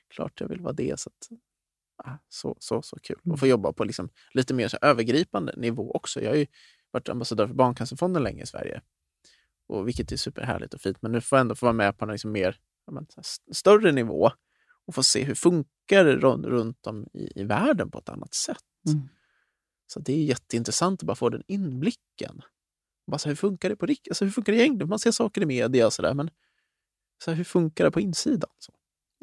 klart jag vill vara det. Så, att, ah, så, så, så kul. Och få jobba på liksom lite mer så övergripande nivå också. Jag har ju varit ambassadör för Barncancerfonden länge i Sverige. Och vilket är superhärligt och fint. Men nu får jag ändå få vara med på en liksom mer men, större nivå och få se hur funkar det runt, runt om i, i världen på ett annat sätt. Mm. Så det är jätteintressant att bara få den inblicken. Bara så här, hur funkar det på riktigt? Alltså, hur funkar det egentligen? Man ser saker i media och sådär, men så här, hur funkar det på insidan? Så.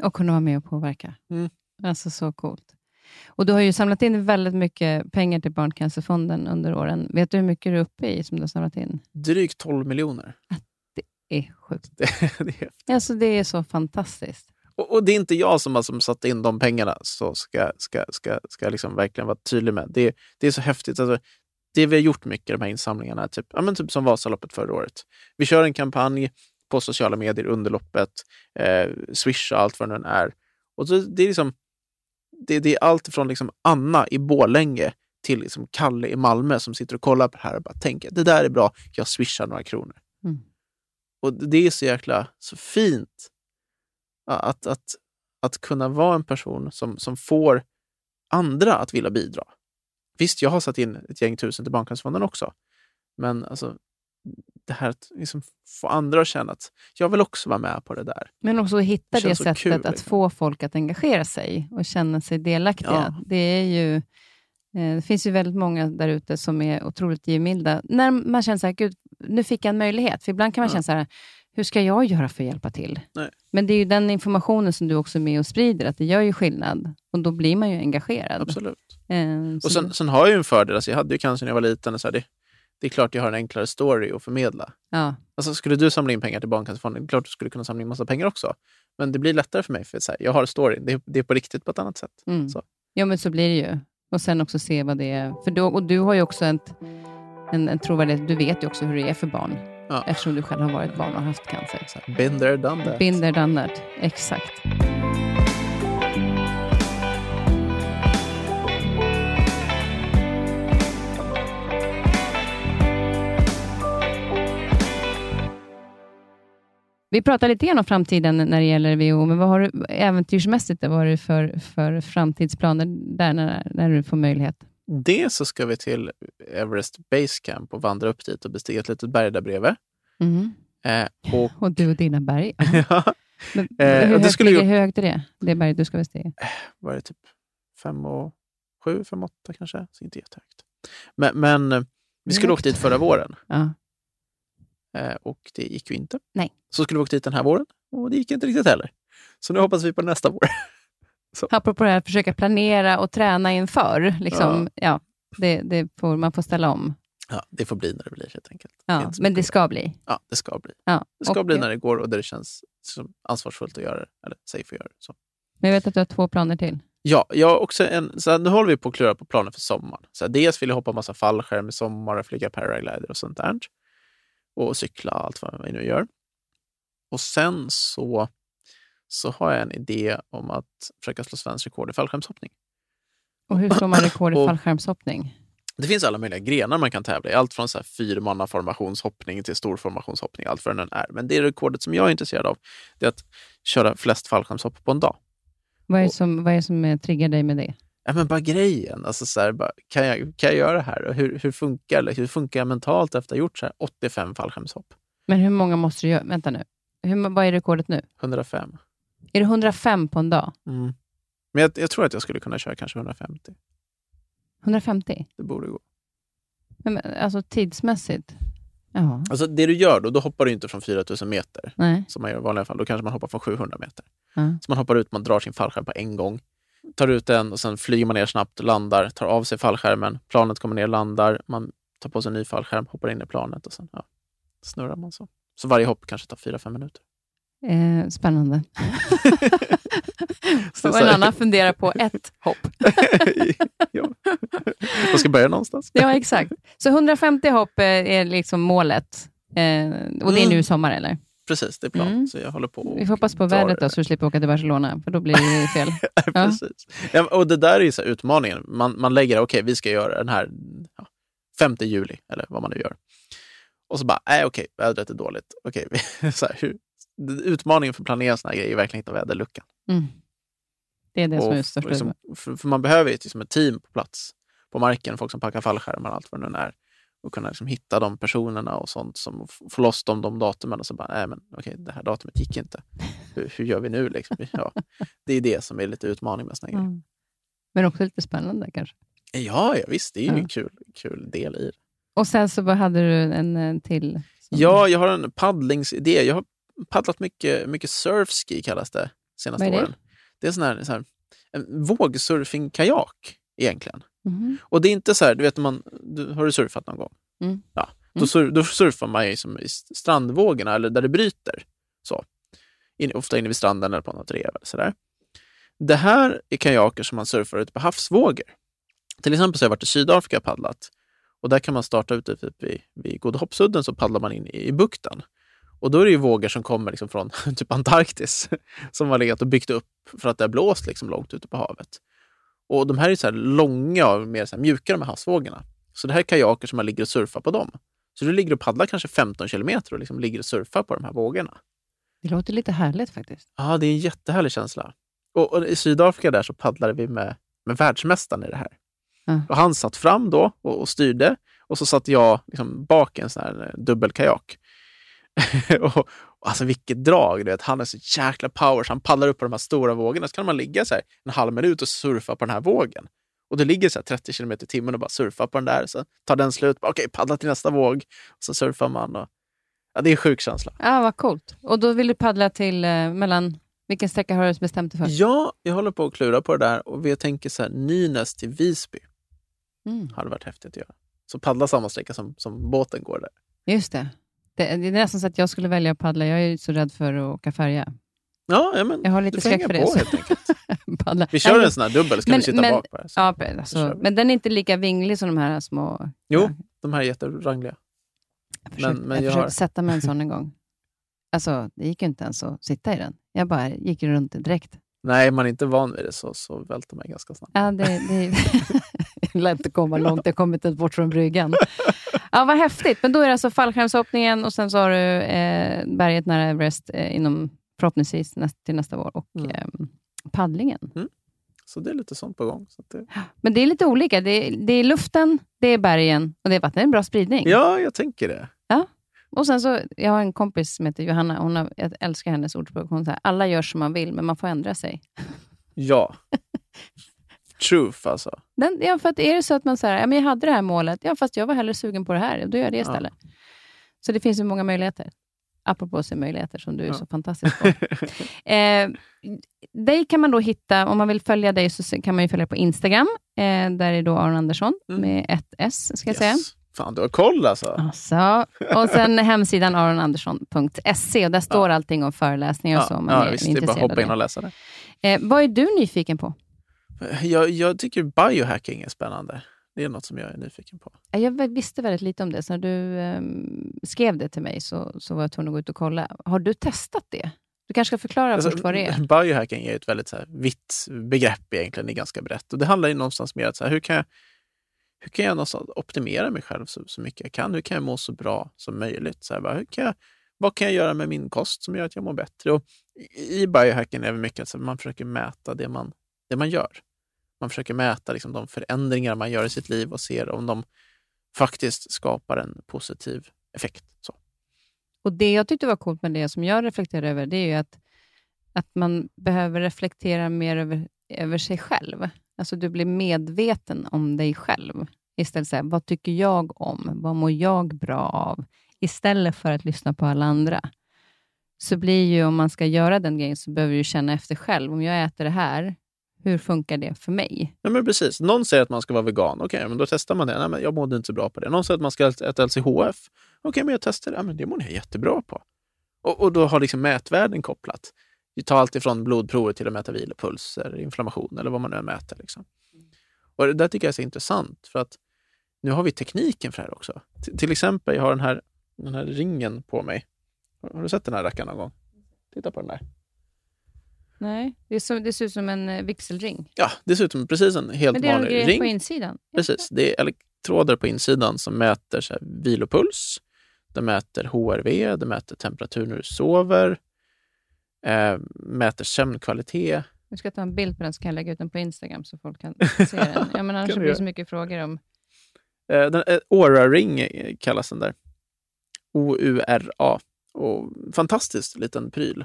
Och kunna vara med och påverka. Mm. Alltså så coolt. Och du har ju samlat in väldigt mycket pengar till Barncancerfonden under åren. Vet du hur mycket du är uppe i som du har samlat in? Drygt 12 miljoner. Det är sjukt. Det, är Alltså det är så fantastiskt. Och, och det är inte jag som har som satt in de pengarna, så ska, ska, ska, ska liksom verkligen vara tydlig med. Det, det är så häftigt. Alltså, det vi har gjort mycket, de här insamlingarna, typ, ja, men typ som Vasaloppet förra året. Vi kör en kampanj på sociala medier under loppet, eh, Swish och allt vad det nu är. Och så, det, är liksom, det, det är allt från liksom Anna i Bålänge till liksom Kalle i Malmö som sitter och kollar på det här och bara tänker det där är bra, jag swishar några kronor. Mm. Och det är så jäkla så fint att, att, att kunna vara en person som, som får andra att vilja bidra. Visst, jag har satt in ett gäng tusen till Barncancerfonden också. Men alltså, det här att liksom få andra att känna att jag vill också vara med på det där. Men också hitta Det det, sättet kul, att liksom. få folk att engagera sig och känna sig delaktiga. Ja. Det, är ju, eh, det finns ju väldigt många där ute som är otroligt givmilda. När man känner så här, gud, nu fick jag en möjlighet. För ibland kan man Ja. känna så här, hur ska jag göra för att hjälpa till? Nej. Men det är ju den informationen som du också är med och sprider, att det gör ju skillnad. Och då blir man ju engagerad. Absolut. Eh, Och sen, sen har jag ju en fördel. Alltså jag hade ju cancer när jag var liten. Och så här, det, det är klart jag har en enklare story att förmedla. ja, Alltså, skulle du samla in pengar till Barncancerfonden, det är klart du skulle kunna samla in massa pengar också. Men det blir lättare för mig, för så här, jag har storyn. Det, det är på riktigt på ett annat sätt. mm. Så. ja, men så blir det ju. Och sen också se vad det är. För då, och du har ju också ett, en, en trovärdighet. Du vet ju också hur det är för barn. Ja. Eftersom du själv har varit barn och haft cancer. There, done that. There, done that. Exakt. Vi pratar lite grann om framtiden när det gäller WHO, men vad har du äventyrsmässigt, vad har du för, för framtidsplaner där när, när du får möjlighet? Det så ska vi till Everest Base Camp och vandra upp dit och bestiga ett litet berg där bredvid. Mm. Eh, och, Och du och dina berg. ja, Men, Eh, hur, det högt skulle ligger, ju- hur högt är det? Det berget du ska bestiga? var det typ fem och sju, fem och åtta kanske. Så inte jättehögt. Men, men eh, vi skulle åka dit förra våren Ja. Eh, och det gick ju inte. Nej. Så skulle vi åka dit den här våren och det gick inte riktigt heller. Så nu hoppas vi på nästa vår. Apropå det här att försöka planera och träna inför. Liksom, ja. det, det får, man får ställa om. Ja, det får bli när det blir helt enkelt. Det Ja, så men det ska bli. Ja, det ska bli. Ja. Det ska och, bli när det går och där det känns ansvarsfullt att göra det. Eller safe att göra det. Så. Men jag vet att du har två planer till. Ja, jag också en, så här, nu håller vi på att klura på planer för sommaren. Så här, dels vill jag hoppa massa fallskärm i sommar och flyga paraglider och sånt där. Och cykla allt vad vi nu gör. Och sen så, så har jag en idé om att försöka slå svensk rekord i fallskärmshoppning. Och hur slår man rekord i Och- fallskärmshoppning? Det finns alla möjliga grenar man kan tävla i. Allt från så här fyrmannaformationshoppning till storformationshoppning, allt vad den är. Men det rekordet som jag är intresserad av det är att köra flest fallskärmshopp på en dag. Vad är det Och- som, vad är som eh, triggar dig med det? Ja, men bara grejen. Alltså så här, bara, kan, jag, kan jag göra det här? Och hur, hur, funkar, det? hur funkar jag mentalt efter att ha gjort så här 85 fallskärmshopp? Men hur många måste du göra? Vänta nu. Hur, vad är rekordet nu? 105. Är det 105 på en dag? Mm. Men jag, jag tror att jag skulle kunna köra kanske 150. 150? Det borde gå. Men, alltså tidsmässigt? Ja. Alltså det du gör då, då hoppar du inte från 4000 meter Nej. som man gör i vanliga fall. Då kanske man hoppar från 700 meter. Ja. Så man hoppar ut, man drar sin fallskärm på en gång. Tar ut den och sen flyger man ner snabbt, landar, tar av sig fallskärmen. Planet kommer ner, landar, man tar på sig en ny fallskärm, hoppar in i planet och sen ja, snurrar man så. Så varje hopp kanske tar 4-5 minuter. Eh, spännande. Så en annan funderar på ett hopp. ja. Man ska börja någonstans. Ja, exakt. Så 150 hopp eh, är liksom målet. Eh, och det är nu i sommar, eller? Precis, det är plan. Mm. Så jag håller på och Vi får hoppas på vädret då, så du slipper åka till Barcelona, för då blir det fel. Precis. Ja, och det där är så utmaningen. Man, man lägger, okej, vi ska göra den här ja, 5 juli, eller vad man nu gör. Och så bara, nej okej, vädret är dåligt. Vi- så här, hur, utmaningen för att planera såna här grejer är verkligen hitta väderluckan. Mm. Det är det som är Och största. liksom, för, för man behöver ju liksom ett team på plats, på marken, folk som packar fallskärmar och allt vad det nu är. Och kunna liksom hitta de personerna och sånt, som och f- få loss dem de datumen och så bara, nej men okej, det här datumet gick inte. Hur, hur gör vi nu liksom? Ja, det är det som är lite utmaning med såna här grejer. Mm. Men också lite spännande kanske. Ja, ja, visst, det är ju en kul, kul del i det. Och sen så vad hade du en, till? Ja, jag har en paddlingsidé. Jag har paddlat mycket, mycket surfski, kallas det, senaste Vad är det? åren. Det är sån här, sån här, en vågsurfingkajak egentligen. Mhm. Och det är inte så här, du vet, man, du, har du surfat någon gång? Mm. Ja, då, Mm. sur, då surfar man ju som i strandvågorna, eller där det bryter. Så. In, ofta inne vid stranden eller på något rev. Eller så där. Det här är kajaker som man surfar ute på havsvågor. Till exempel så har jag varit i Sydafrika och paddlat. Och där kan man starta ute typ vid, vid Godahoppsudden så paddlar man in i, i bukten. Och då är det ju vågor som kommer liksom från typ Antarktis som har legat och byggt upp för att det har blåst liksom långt ute på havet. Och de här är så här långa och mer så här mjuka de här havsvågorna. Så det här är kajaker som man ligger och surfar på dem. Så du ligger och paddlar kanske 15 kilometer och liksom ligger och surfar på de här vågorna. Det låter lite härligt faktiskt. Ja, det är en jättehärlig känsla. Och, och i Sydafrika där så paddlade vi med, med världsmästaren i det här. Ja. Och han satt fram då och, och styrde och så satt jag liksom bak i en sån här eh, dubbelkajak. och alltså vilket drag! Du vet. Han är så jäkla power så han paddlar upp på de här stora vågorna. Så kan man ligga så här en halv minut och surfa på den här vågen. Och du ligger så här 30 kilometer i timmen och bara surfar på den där. Så tar den slut. Okej, paddla till nästa våg. Och så surfar man. Och, ja, det är en sjuk känsla. Ja, vad coolt. Och då vill du paddla till eh, mellan... Vilken sträcka har du bestämt dig för? Ja, jag håller på att klura på det där och vi tänker så här, Nynäs till Visby Mm, hade varit häftigt att göra. Så paddla samma sträcka som, som båten går där. just det. Det. Det är nästan så att jag skulle välja att paddla. Jag är så rädd för att åka färja. Ja, ja men Jag har lite skräck för det. på så- helt. Vi kör en sån här dubbel, ska Men- vi sitta men- bak det. Så. Ja, alltså, men den är inte lika vinglig som de här små... Jo, Ja, de här är jätterangliga. jag försökte, men jag jag försökte har- sätta mig en sån en gång. Alltså, det gick ju inte ens att sitta i den. Jag bara gick runt direkt. Nej, man är inte van vid det så, så välter man ganska snabbt. Ja, det, det är lätt att komma långt. Jag kommer inte ens bort från bryggan. Ja, vad häftigt. Men då är det alltså fallskärmshoppningen och sen så har du eh, berget nära Everest eh, inom förhoppningsvis näst, till nästa vår och Mm. eh, paddlingen. Så det är lite sånt på gång. Så det... Men det är lite olika. Det är, det är luften, det är bergen och det är vattnet. Det är en bra spridning. Ja, jag tänker det. Ja. Och sen så, Jag har en kompis som heter Johanna. Hon har, jag älskar hennes ordspråk. Hon säger alla gör som man vill, men man får ändra sig. Ja. Truth alltså. Den, ja, för att är det så att man säger, ja, men jag hade det här målet, ja, fast jag var hellre sugen på det här, då gör jag det istället. Ja. Så det finns ju många möjligheter. Apropå se möjligheter som du är ja. så fantastisk på. eh, dig kan man då hitta, om man vill följa dig, så kan man ju följa på Instagram. Eh, där är då Aron Andersson mm. med ett S, ska jag yes. säga. Fan, du har koll alltså. alltså. Och sen hemsidan aronandersson.se och där står ja. allting om föreläsningar och så. Man ja, är visst. Det är bara att hoppa in och läsa det. Eh, vad är du nyfiken på? Jag, jag tycker biohacking är spännande. Det är något som jag är nyfiken på. Jag visste väldigt lite om det, så när du um, skrev det till mig så, så var jag tvungen att gå ut och kolla. Har du testat det? Du kanske ska förklara alltså, först vad det är? Biohacking är ett väldigt så här, vitt begrepp egentligen, det är ganska brett. Och det handlar ju någonstans mer om så här, hur kan jag, hur kan jag optimera mig själv så, så mycket jag kan? Hur kan jag må så bra som möjligt? Så här, bara, hur kan jag, vad kan jag göra med min kost som gör att jag mår bättre? Och I biohacking är det mycket att man försöker mäta det man, det man gör. Man försöker mäta liksom de förändringar man gör i sitt liv och ser om de faktiskt skapar en positiv effekt. Så. Och Det jag tyckte var coolt med det som jag reflekterar över, det är ju att, att man behöver reflektera mer över, över sig själv. Alltså du blir medveten om dig själv. Istället för vad tycker jag om? Vad mår jag bra av? Istället för att lyssna på alla andra. Så blir ju, om man ska göra den grejen, så behöver du känna efter själv. Om jag äter det här, hur funkar det för mig? Ja, men precis. Någon säger att man ska vara vegan. Okej, okay, men då testar man det. Nej, men jag mådde inte så bra på det. Någon säger att man ska äta LCHF. Okej, okay, men jag testar det. Ja, men det mår jag jättebra på. Och, och då har liksom mätvärden kopplat. Vi tar allt ifrån blodprover till att mäta vilopulser, inflammation eller vad man nu mäter. Liksom. Och det där tycker jag är så intressant för att nu har vi tekniken för det här också. T till exempel, jag har den här, den här ringen på mig. Har du sett den här rackaren någon gång? Titta på den där. Nej, det, så, det ser ut som en eh, vigselring. Ja, det ser ut som precis en helt vanlig ring. Men det är grejer på insidan? Precis. Det är elektroder på insidan som mäter så här, vilopuls, det mäter HRV, det mäter temperatur när du sover, eh, mäter sömnkvalitet. Jag ska ta en bild på den så kan jag lägga ut den på Instagram så folk kan se den. Ja, men annars blir det så mycket frågor om... Eh, den, eh, Aura Ring kallas den där. O-U-R-A. Och fantastisk liten pryl.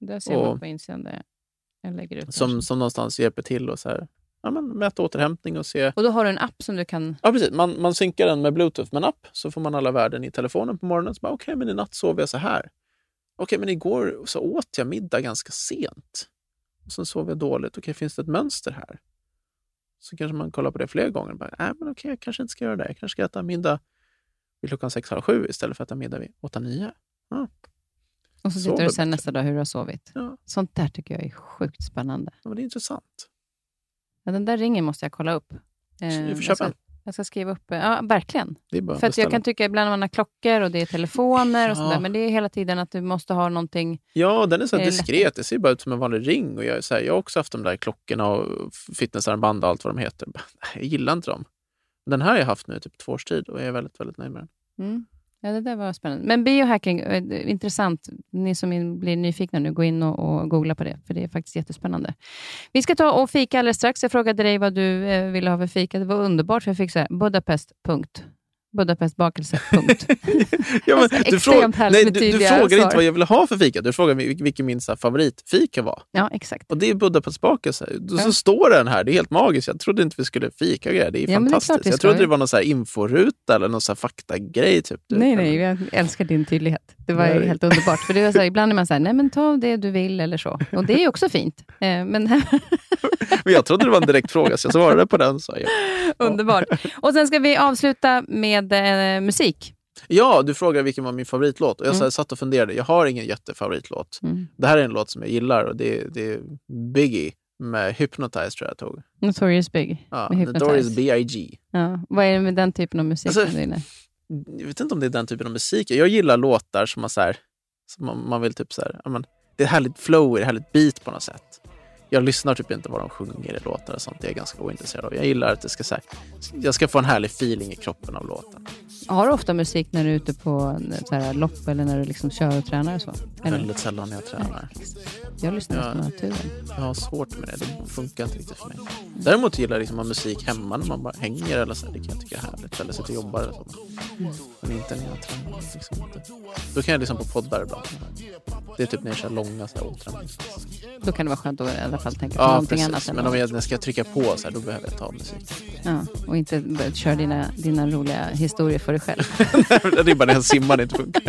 Där ser och, man på insidan där jag lägger ut. Som, som någonstans hjälper till och så här, ja, men mäta återhämtning och se. Och då har du en app som du kan... Ja, precis. Man, man synkar den med Bluetooth med en app, så får man alla värden i telefonen på morgonen. Okej, okay, men i natt sov jag så här. Okej, okay, men igår så åt jag middag ganska sent. Och sen sov jag dåligt. Okej, okay, finns det ett mönster här? Så kanske man kollar på det fler gånger. Bara, äh, men okej, jag kanske inte ska göra det. Jag kanske ska äta middag vid klockan sex, halv sju istället för att äta middag vid åtta, nio. Ja. Och så tittar du sen nästa dag hur du har sovit. Ja. Sånt där tycker jag är sjukt spännande. Ja, men det är intressant. Ja, den där ringen måste jag kolla upp. Eh, du får köpa en. Jag ska skriva upp, ja verkligen. För att jag kan tycka ibland när man har klockor och det är telefoner ja. och sådär, men det är hela tiden att du måste ha någonting. Ja, den är så diskret. Det ser bara ut som en vanlig ring. Och jag, så här, jag har också haft de där klockorna och fitnessarmband och allt vad de heter. Jag gillar inte dem. Den här har jag haft nu i typ två års tid och jag är väldigt, väldigt nöjd med den. Mm. Ja, det där var spännande. Men biohacking, eh, intressant. Ni som blir nyfikna nu, gå in och, och, googla på det, för det är faktiskt jättespännande. Vi ska ta och fika alldeles strax. Jag frågade dig vad du eh, ville ha för fika. Det var underbart, för jag fick så här, Budapest, punkt. Budapest bakelse, punkt. ja, men, alltså, du, fråg, nej, du, du frågar inte vad jag vill ha för fika, du frågar vilken min så här, favoritfika var. Ja, exakt. Och det är Budapest bakelse. Ja. Så står den här, det är helt magiskt. Jag trodde inte vi skulle fika grejer. Det är ja, fantastiskt. Det är jag trodde det var någon så här inforuta eller någon så här faktagrej. Typ. Nej, nej, jag älskar din tydlighet. Det var nej. helt underbart. För det var så här, ibland är man så här, nej men ta det du vill eller så. Och det är också fint. Eh, men, men jag trodde det var en direkt fråga, så jag svarade på den. Så jag. Underbart. Och sen ska vi avsluta med eh, musik. Ja, du frågade vilken var min favoritlåt. Och jag mm. satt och funderade. Jag har ingen jättefavoritlåt. Mm. Det här är en låt som jag gillar och det är, det är Biggie med Hypnotize tror jag tog. Notorious Big. Ja, Notorious B.I.G. Ja. Vad är det med den typen av musik? Alltså, jag vet inte om det är den typen av musik. Jag gillar låtar som man, så här, som man, man vill typ så här, men, det är härligt flow, det är härligt beat på något sätt jag lyssnar typ inte vad de sjunger i låtar och sånt. Det är jag ganska ointresserad av. Jag gillar att det ska, så här, jag ska få en härlig feeling i kroppen av låten. Har du ofta musik när du är ute på så här, lopp eller när du liksom kör och tränar och så? Eller? Väldigt sällan när jag tränar. Jag lyssnar på naturen. Jag har svårt med det. Det funkar inte riktigt för mig. Däremot gillar jag liksom att musik hemma när man bara hänger eller så. Det kan jag tycka är härligt. Eller sitter och jobbar eller så. Men inte när jag tränar. Liksom inte. Då kan jag lyssna på poddar ibland. Det är typ när jag kör långa återhämtnings... Då kan det vara skönt att i alla fall tänka på Ja, någonting precis. annat. Men om jag jag ska trycka på så här, då behöver jag ta musik. ja, och inte köra dina, dina roliga historier för dig själv. det är det inte funkar.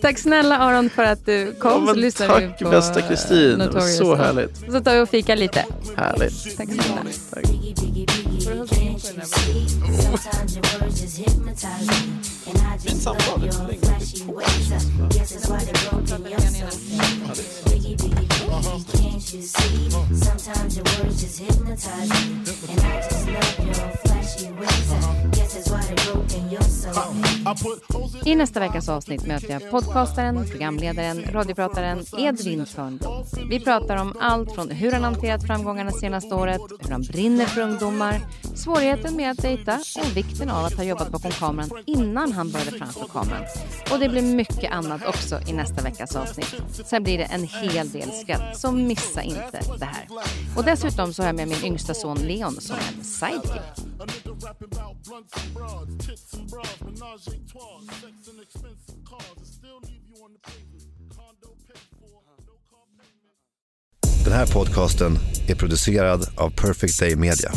Tack snälla Aron för att du kom. Ja, så lyssnar vi tack på bästa Kristin. Det var Notorious så härligt. Så tar vi och fika lite. Härligt. Tack snälla. Tack. Sometimes your Uh-huh. I can't you see? Sometimes your words just hypnotize me, and I just love your flashy ways. I guess that's why they're broken. You're so fake. I nästa veckas avsnitt möter jag podcastaren, programledaren, radioprataren Edvin Törnblom. Vi pratar om allt från hur han hanterat framgångarna senaste året, hur han brinner för ungdomar, svårigheten med att dejta och vikten av att ha jobbat bakom kameran innan han började framför kameran. Och det blir mycket annat också i nästa veckas avsnitt. Sen blir det en hel del skratt, så missa inte det här. Och dessutom så har jag med min yngsta son Leon som en sidekick. Den här podcasten är producerad av Perfect Day Media.